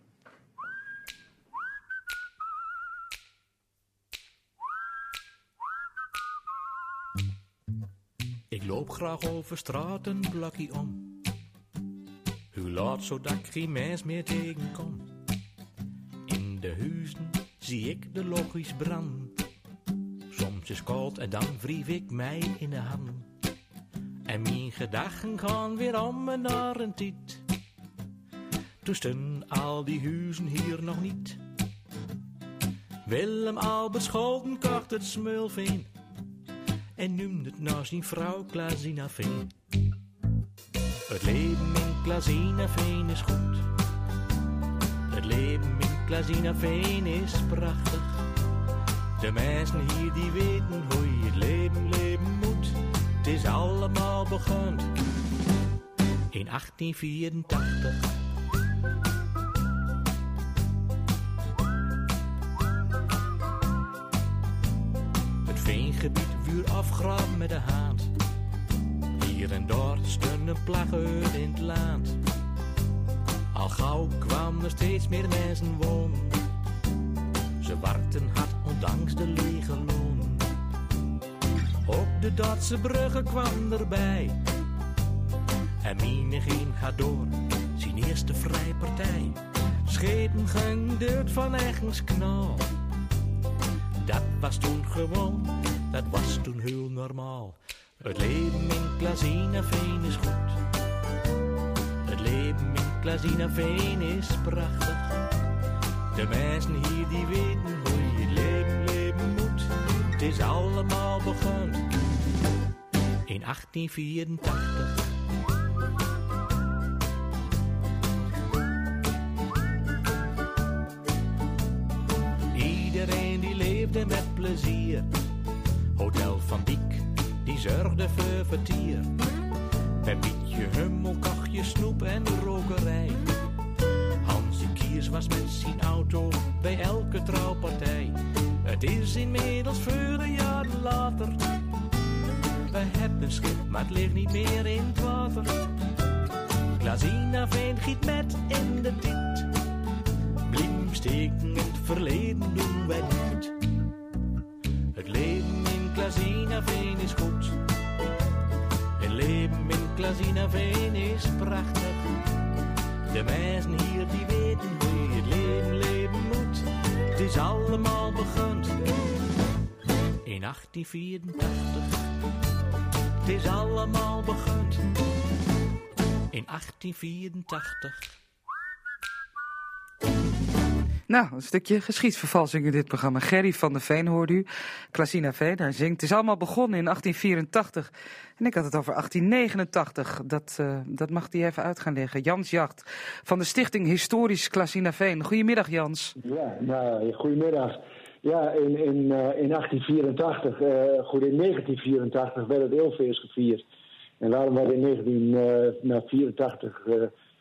Ik loop graag over straat een blakkie om. U laat zodat ik geen mens meer tegenkom. In de huizen zie ik de logisch brand. Soms is koud en dan wrief ik mij in de hand. En mijn gedachten gaan weer om en naar een tijd. Toen al die huizen hier nog niet. Willem Albert Scholten kocht het Smulveen en noemde het naar zijn vrouw Klazina Veen. Het leven in Klazina Veen is goed. Het leven in Klazina Veen is prachtig. De mensen hier die weten hoe je het leven leven moet. Het is allemaal begonnen in 1884. Veengebied vuur afgraven met de haat. Hier en daar stonden plaggen in het land. Al gauw kwamen er steeds meer mensen wonen. Ze warten hard ondanks de lege loon. Ook de Duitse bruggen kwam erbij. En menigeen gaat door, zijn eerste vrijpartij. Schepen ging deurt van ergens knal. Dat was toen gewoon, dat was toen heel normaal. Het leven in Klazinaveen is goed. Het leven in Klazinaveen is prachtig. De mensen hier die weten hoe je het leven leven moet. Het is allemaal begonnen in 1884. Iedereen die leefde met plezier. Hotel van Diek, die zorgde voor vertier. Pietje Hummel kocht je snoep en rokerij. Hansie Kiers was met zijn auto bij elke trouwpartij. Het is inmiddels een jaar later. We hebben een schip, maar het ligt niet meer in het water. Glazina Veen giet met in de dit. Blim steken in het verleden doen wij niet. Klazinaveen is goed. Het leven in Klazinaveen is prachtig. De mensen hier die weten hoe je het leven leven moet. Het is allemaal begund in 1884. Het is allemaal begund in 1884. Nou, een stukje geschiedsvervalsing in dit programma. Gerry van der Veen hoorde u. Klasina Veen, zingt. Het is allemaal begonnen in 1884. En ik had het over 1889. Dat, uh, dat mag hij even uit gaan leggen. Jans Jacht van de Stichting Historisch Klasina Veen. Goedemiddag Jans. Ja, nou, goedemiddag. Ja, in, in, uh, in 1884, uh, goed in 1984 werd het Eelfeest gevierd. En waarom werd in 1984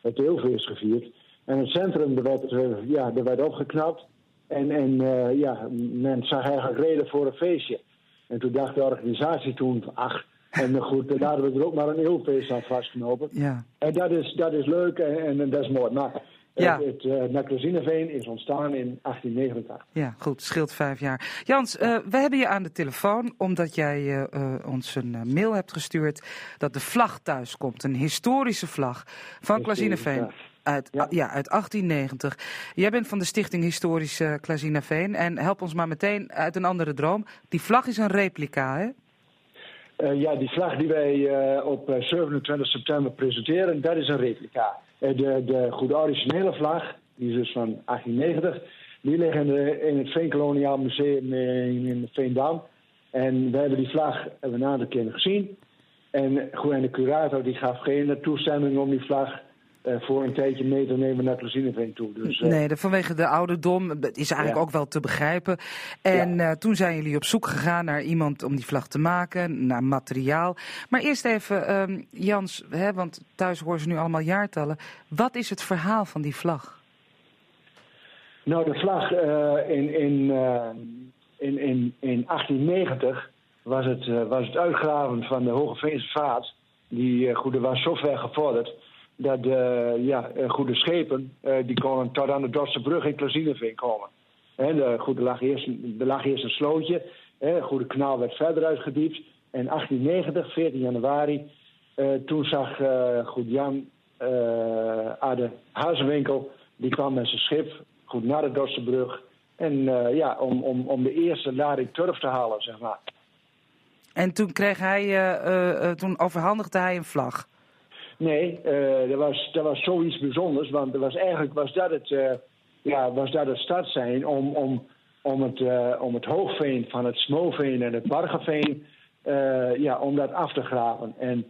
het Eelfeest gevierd? En het centrum er werd, uh, ja, er werd opgeknapt. En, en uh, ja, men zag eigenlijk reden voor een feestje. En toen dacht de organisatie toen, ach, en goed, daar hebben we er ook maar een heel feest aan vastknopen. Ja. En dat is, dat is leuk en, en dat is mooi. Maar ja. het uh, Nacrozineveen is ontstaan in 1889. Ja, goed, scheelt vijf jaar. Jans, uh, we hebben je aan de telefoon omdat jij uh, ons een mail hebt gestuurd dat de vlag thuis komt. Een historische vlag van Klazineveen. Uit, ja. ja. uit 1890. Jij bent van de Stichting Historische Klazina Veen. En help ons maar meteen uit een andere droom. Die vlag is een replica, hè? Uh, ja, die vlag die wij uh, op 27 september presenteren, dat is een replica. Uh, de, de goede originele vlag, die is dus van 1890, die ligt in, de, in het Veenkoloniaal Museum in, in Veendam. En we hebben die vlag een aantal keren gezien. En, de curator die gaf geen toestemming om die vlag voor een tijdje mee te nemen naar Klozineveen toe. Dus, uh, nee, vanwege de ouderdom is eigenlijk ja. ook wel te begrijpen. En ja. uh, toen zijn jullie op zoek gegaan naar iemand om die vlag te maken, naar materiaal. Maar eerst even, um, Jans, hè, want thuis horen ze nu allemaal jaartallen. Wat is het verhaal van die vlag? Nou, de vlag in, in, in, in, in 1890 was het, was het uitgraven van de Hoge Veense Vaart. Die goede was zo ver gevorderd dat de ja, goede schepen uh, die konden tot aan de Dordtse brug in Klazineveen komen. En goed, er, lag eerst, er lag eerst een slootje, hè, goede kanaal werd verder uitgediept. En 1890, 14 januari, toen zag goed Jan Ade Hazenwinkel, die kwam met zijn schip goed naar de Dordtse brug. En ja, om, om, om de eerste lading turf te halen, zeg maar. En toen kreeg hij, toen overhandigde hij een vlag. Nee, dat, was, dat was zoiets bijzonders. Want was eigenlijk was dat het, uh, ja, was dat het start zijn om, om, om, het, uh, om het hoogveen van het Smoveen en het Bargeveen ja, om dat af te graven. En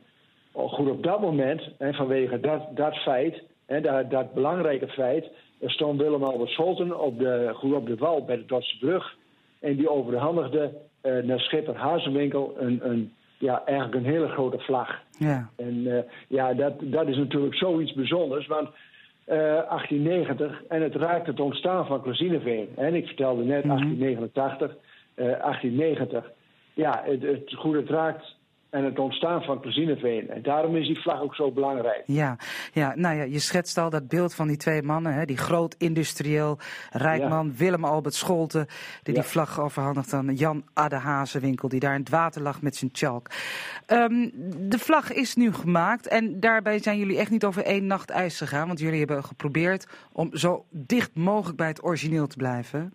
goed op dat moment, en vanwege dat, dat feit, hè, dat, dat belangrijke feit, stond Willem Albert Scholten op de, goed op de wal bij de Dordtse brug. En die overhandigde naar schipper Hazenwinkel een, een ja, eigenlijk een hele grote vlag. Ja. En uh, ja, dat, dat is natuurlijk zoiets bijzonders, want uh, 1890 en het raakt het ontstaan van Klozineveen. En ik vertelde net mm -hmm. 1889, uh, 1890. Ja, het, het, goed, het raakt en het ontstaan van Klozineveen. En daarom is die vlag ook zo belangrijk. Ja, ja nou ja, je schetst al dat beeld van die twee mannen. Hè, die groot industrieel rijkman ja. Willem Albert Scholten. Die ja. die vlag overhandigt aan Jan Adde Hazenwinkel. Die daar in het water lag met zijn tjalk. Um, de vlag is nu gemaakt. En daarbij zijn jullie echt niet over één nacht ijs gegaan. Want jullie hebben geprobeerd om zo dicht mogelijk bij het origineel te blijven.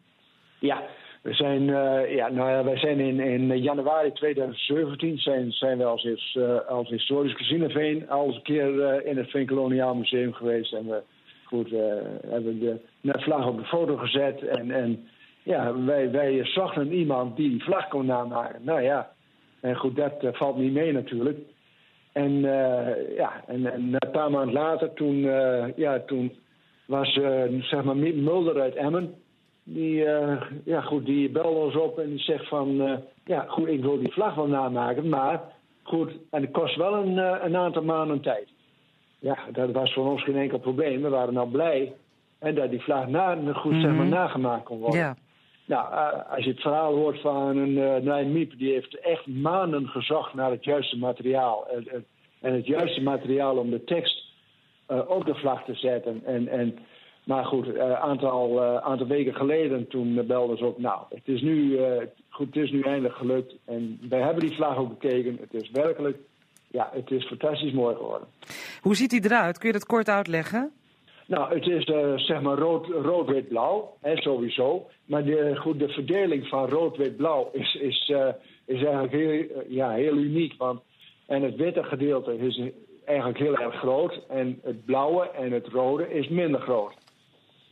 Ja, we zijn, uh, ja, nou ja, wij zijn in, in januari 2017 zijn, zijn we als, uh, als historisch Casineveen al eens een keer uh, in het Veenkoloniaal Museum geweest. En we goed, hebben de vlag op de foto gezet. En, en ja, wij, wij zochten iemand die die vlag kon namaken. Nou ja, en goed, dat valt niet mee natuurlijk. En ja, en, en, een paar maanden later, toen, ja, toen was zeg maar Mulder uit Emmen die, uh, ja, goed, die belde ons op en die zegt van... Uh, ja, goed, ik wil die vlag wel namaken, maar goed... en het kost wel een, uh, een aantal maanden tijd. Ja, dat was voor ons geen enkel probleem. We waren nou blij en dat die vlag na, goed mm -hmm. zeg maar, nagemaakt kon worden. Ja. Nou, als je het verhaal hoort van een uh, Miep... die heeft echt maanden gezocht naar het juiste materiaal. en het juiste materiaal om de tekst op de vlag te zetten. En... en maar goed, een uh, aantal, uh, aantal weken geleden toen belden ze ook, nou, het is, nu, uh, goed, het is nu eindelijk gelukt. En wij hebben die vlag ook bekeken. Het is werkelijk, ja, het is fantastisch mooi geworden. Hoe ziet hij eruit? Kun je dat kort uitleggen? Nou, het is uh, zeg maar rood, rood wit, blauw, hè, sowieso. Maar de, goed, de verdeling van rood, wit, blauw is, is, uh, is eigenlijk heel, ja, heel uniek. Want, en het witte gedeelte is eigenlijk heel erg groot. En het blauwe en het rode is minder groot.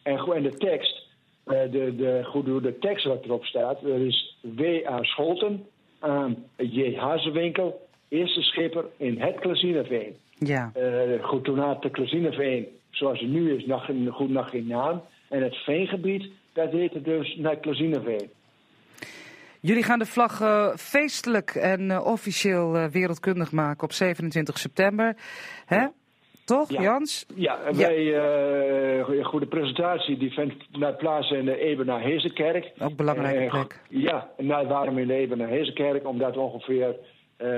En, en de tekst, uh, de, de, goed, de tekst wat erop staat, dat is W.A. Scholten aan J. Hazewinkel, eerste schipper in het Klazineveen. Ja. Uh, goed, toen had de Klazineveen, zoals het nu is, nog, goed nog geen naam. En het veengebied, dat heette dus naar Klazineveen. Jullie gaan de vlag uh, feestelijk en uh, officieel wereldkundig maken op 27 september. Hè? Toch, ja. Jans? Ja, wij, ja. goede presentatie die vindt plaats in de Ebena Hezenkerk. Ook belangrijke plek. Ja, nou, waarom in de Ebena Hezenkerk? Omdat ongeveer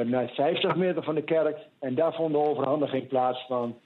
naar 50 meter van de kerk. En daar vond de overhandiging plaats van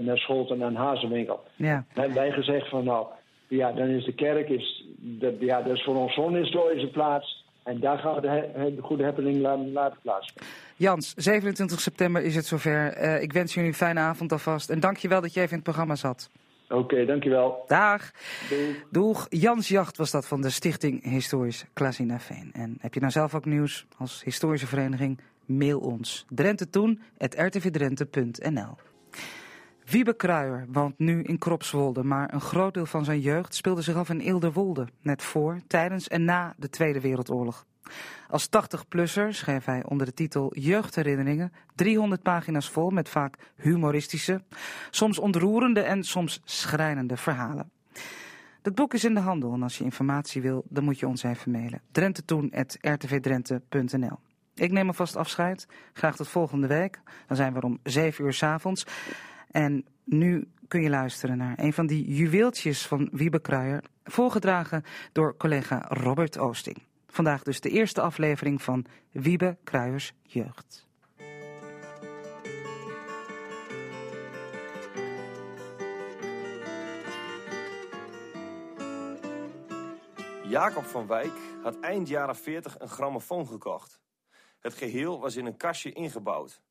naar Scholten en Hazenwinkel. Ja. En wij gezegd van nou, ja, dan is de kerk, is, dat, ja, dat is voor ons zo'n historische plaats. En daar gaan we de, de goede happening laten, laten plaatsvinden. Jans, 27 september is het zover. Uh, ik wens jullie een fijne avond alvast. En dank je wel dat je even in het programma zat. Oké, okay, dankjewel. Dag. Doeg. Doeg. Jans Jacht was dat van de Stichting Historisch Klazinaveen. En heb je nou zelf ook nieuws als historische vereniging? Mail ons. Drenthe Toen, rtvdrenthe.nl Wiebe Kruijer woont nu in Kropswolde, maar een groot deel van zijn jeugd speelde zich af in Ilderwolde, net voor, tijdens en na de Tweede Wereldoorlog. Als 80-plusser schreef hij onder de titel Jeugdherinneringen 300 pagina's vol met vaak humoristische, soms ontroerende en soms schrijnende verhalen. Het boek is in de handel en als je informatie wil, dan moet je ons even mailen. drentetoen.rtvdrenthe.nl Ik neem alvast afscheid. Graag tot volgende week. Dan zijn we om 7 uur s avonds. En nu kun je luisteren naar een van die juweeltjes van Wiebe Kruijer, voorgedragen door collega Robert Oosting. Vandaag dus de eerste aflevering van Wiebe Kruijers Jeugd. Jacob van Wijk had eind jaren 40 een grammofoon gekocht. Het geheel was in een kastje ingebouwd.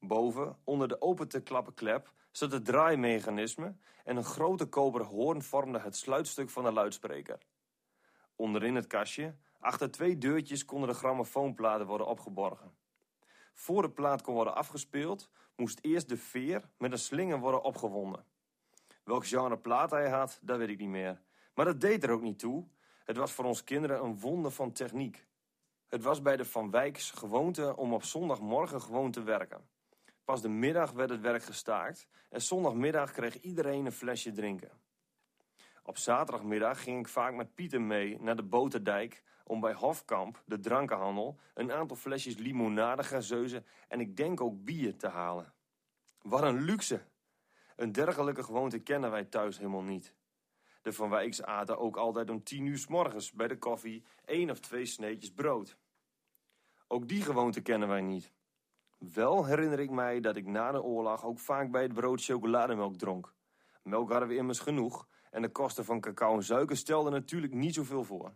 Boven, onder de open te klappen klep, zat het draaimechanisme en een grote koperen hoorn vormde het sluitstuk van de luidspreker. Onderin het kastje, achter twee deurtjes, konden de grammofoonplaten worden opgeborgen. Voor de plaat kon worden afgespeeld, moest eerst de veer met een slinger worden opgewonden. Welk genre plaat hij had, dat weet ik niet meer. Maar dat deed er ook niet toe. Het was voor ons kinderen een wonder van techniek. Het was bij de Van Wijks gewoonte om op zondagmorgen gewoon te werken. Pas de middag werd het werk gestaakt en zondagmiddag kreeg iedereen een flesje drinken. Op zaterdagmiddag ging ik vaak met Pieter mee naar de Boterdijk om bij Hofkamp, de drankenhandel, een aantal flesjes limonade, gazeuze en ik denk ook bier te halen. Wat een luxe! Een dergelijke gewoonte kennen wij thuis helemaal niet. De Van Wijks aten ook altijd om tien uur s morgens bij de koffie één of twee sneetjes brood. Ook die gewoonte kennen wij niet. Wel herinner ik mij dat ik na de oorlog ook vaak bij het brood chocolademelk dronk. Melk hadden we immers genoeg en de kosten van cacao en suiker stelden natuurlijk niet zoveel voor.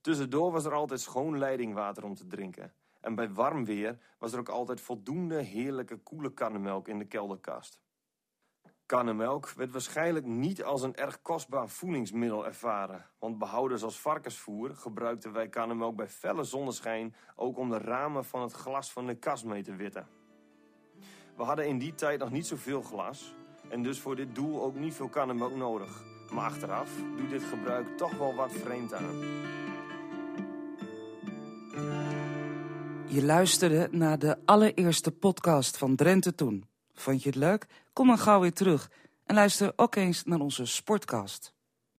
Tussendoor was er altijd schoon leidingwater om te drinken. En bij warm weer was er ook altijd voldoende heerlijke koele kannenmelk in de kelderkast. Kannenmelk werd waarschijnlijk niet als een erg kostbaar voedingsmiddel ervaren. Want behouders als varkensvoer gebruikten wij kannenmelk bij felle zonneschijn ook om de ramen van het glas van de kas mee te witten. We hadden in die tijd nog niet zoveel glas en dus voor dit doel ook niet veel kannenmelk nodig. Maar achteraf doet dit gebruik toch wel wat vreemd aan. Je luisterde naar de allereerste podcast van Drenthe Toen. Vond je het leuk? Kom dan gauw weer terug en luister ook eens naar onze sportcast.